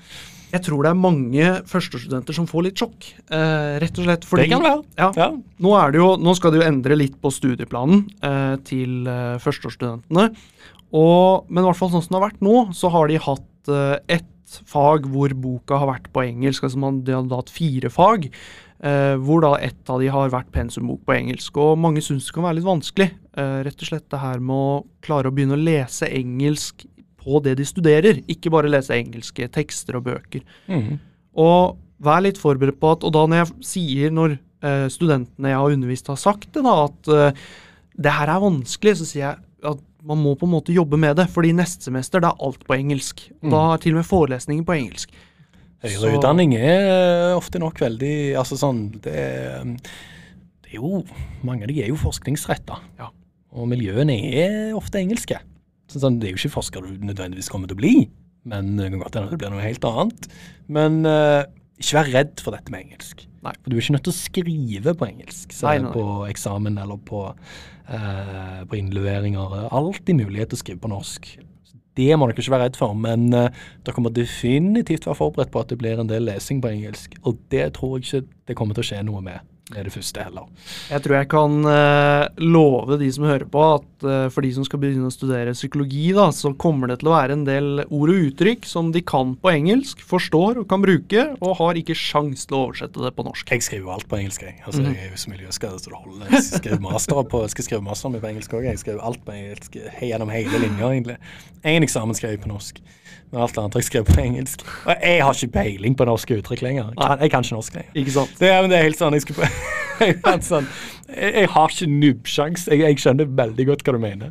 Jeg tror det er mange førstestudenter som får litt sjokk, eh, rett og slett fordi det kan være. Ja, Ja. nå, det jo, nå skal det jo endre litt på studieplanen eh, til eh, førsteårsstudentene. Men i hvert fall sånn som det har vært nå, så har de hatt eh, ett fag hvor boka har vært på engelsk. altså man, De har da hatt fire fag, eh, hvor da ett av de har vært pensumbok på engelsk. Og mange syns det kan være litt vanskelig. Eh, rett og slett det her med å klare å begynne å lese engelsk på det de studerer, ikke bare lese engelske tekster og bøker. Mhm. Og vær litt forberedt på at Og da når jeg sier, når eh, studentene jeg har undervist har sagt det, da, at eh, det her er vanskelig, så sier jeg at man må på en måte jobbe med det. fordi neste semester det er alt på engelsk. Da er til og med forelesningen på engelsk. Høyere utdanning er ofte nok veldig Altså sånn Det det er jo Mange av de er jo forskningsretta. Ja. Og miljøene er ofte engelske. Så sånn, det er jo ikke forsker du nødvendigvis kommer til å bli, men det kan godt hende det blir noe helt annet. Men uh, ikke vær redd for dette med engelsk. Nei. For du er ikke nødt til å skrive på engelsk Nei, nei, på eksamen eller på, eh, på innleveringer. Er Alltid mulighet til å skrive på norsk. Det må dere ikke være redd for, men uh, dere må definitivt være forberedt på at det blir en del lesing på engelsk. Og det tror jeg ikke det kommer til å skje noe med med det første heller. Jeg tror jeg kan uh, love de som hører på, at uh, for de som skal begynne å studere psykologi, da, så kommer det til å være en del ord og uttrykk som de kan på engelsk, forstår og kan bruke, og har ikke sjans til å oversette det på norsk. Jeg skriver jo alt på engelsk. Jeg Altså, mm. jeg er jo så miljøskadet så det holder. Jeg skrev master på, jeg skal skrive masteren min på engelsk òg. Jeg skriver alt på engelsk gjennom hele linja, egentlig. Én eksamen skrev jeg på norsk, men alt annet jeg skrevet på engelsk. Og jeg har ikke peiling på norske uttrykk lenger. Jeg kan, jeg kan ikke norsk lenger. Ikke sant? Det er, men det er helt sånn, jeg, skulle, sånn, jeg, jeg har ikke nubbsjans. Jeg, jeg skjønner veldig godt hva du mener.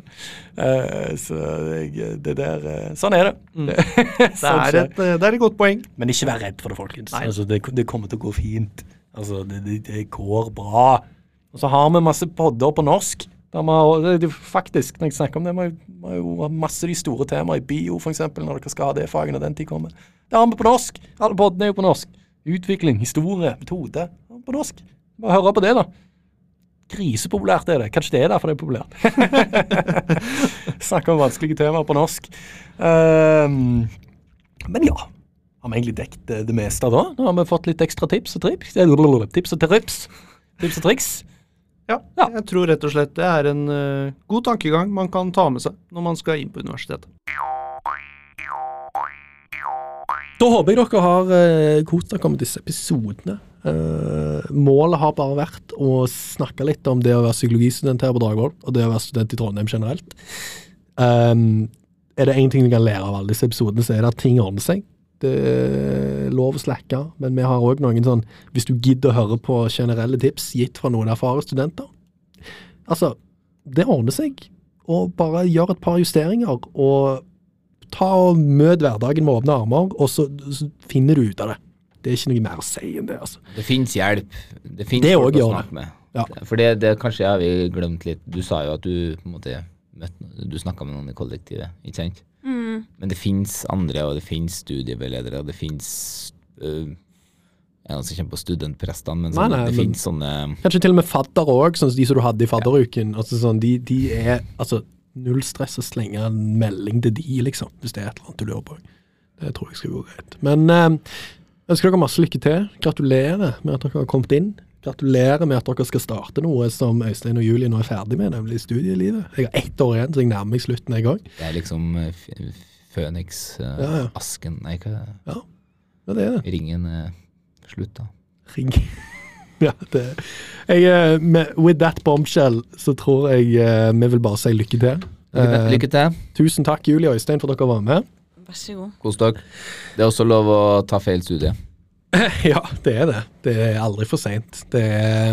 Uh, så jeg, det der uh, Sånn er det. Mm. det, Det sånn er, et, eh, det er et godt poeng. Men ikke vær redd for det, folkens. Altså, det, det kommer til å gå fint. Altså, det, det, det går bra. Og så har vi masse podder på norsk. Der har, faktisk, når jeg snakker om det, vi har jo- har jo masse de store temaer i bio, f.eks., når dere skal ha det faget når den tid kommer. Det har vi på norsk. Alle poddene er jo på norsk. Utvikling, historie, metode. På norsk. Bare høre på det, da. Grisepopulært er det. Kanskje det er derfor det er populært. Snakker om vanskelige temaer på norsk. Um, men ja. Har vi egentlig dekket det meste da? Nå har vi fått litt ekstra tips og trips. Eh, Tips og trips. Tips og triks. Ja, Ja. jeg tror rett og slett det er en uh, god tankegang man kan ta med seg når man skal inn på universitetet. Da håper jeg dere har uh, kost dere med disse episodene. Eh, målet har bare vært å snakke litt om det å være psykologistudent her på Dragvoll, og det å være student i Trondheim generelt. Um, er det én ting vi kan lære av alle disse episodene, så er det at ting ordner seg. Det er lov å slakke, men vi har òg noen sånn Hvis du gidder å høre på generelle tips gitt fra noen erfarne studenter Altså, det ordner seg. Og bare gjør et par justeringer, og ta og møt hverdagen med åpne armer, og så, så finner du ut av det. Det er ikke noe mer å si enn det, altså. Det fins hjelp. Det fins folk også å snakke med. Ja. For det, det kanskje har vi glemt litt. Du sa jo at du på en måte Du snakka med noen i kollektivet, ikke sant? Mm. Men det fins andre, og det fins studieveiledere, og det fins øh, Jeg som kommer på studentprestene, men Nei, sånn, nei, det fins sånne Kanskje til og med fadder òg, sånn som de som du hadde i fadderuken. Altså, sånn, de, de er altså null stress å slenge en melding til de, liksom, hvis det er et eller annet du lurer på. Det tror jeg skal gå greit. Men eh, ønsker dere masse lykke til. Gratulerer med at dere har kommet inn. Gratulerer med at dere skal starte noe som Øystein og Julie nå er ferdig med, nemlig studielivet. Jeg har ett år igjen, så jeg nærmer meg slutten en gang. Det er liksom eh, Føniks, uh, Ja, ja. Asken Nei, hva Ja, det er det. Ringen uh, Slutt, da. Ring. ja, det jeg, eh, med, With that bombshell så tror jeg uh, vi vil bare si lykke til. Lykke til. Lykke til. tusen takk, Julie og Øystein, for at dere var med. Vær så god. Kos dere. Det er også lov å ta feil studie. Ja, det er det. Det er aldri for seint.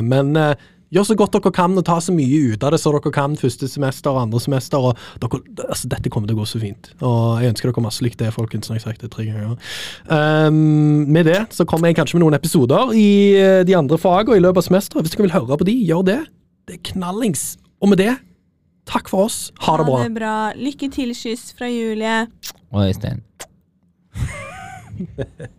Men eh, gjør så godt dere kan og ta så mye ut av det så dere kan første semester og andre semester. og dere, altså, Dette kommer til å gå så fint. Og jeg ønsker dere masse lykke til, folkens. Når jeg har sagt det tre ganger. Um, med det så kommer jeg kanskje med noen episoder i eh, de andre fagene i løpet av semesteret. Hvis dere vil høre på de, gjør det. Det er knallings. Og med det, takk for oss. Ha det bra. Ha det bra. Lykke til, kyss fra Julie. Og Øystein.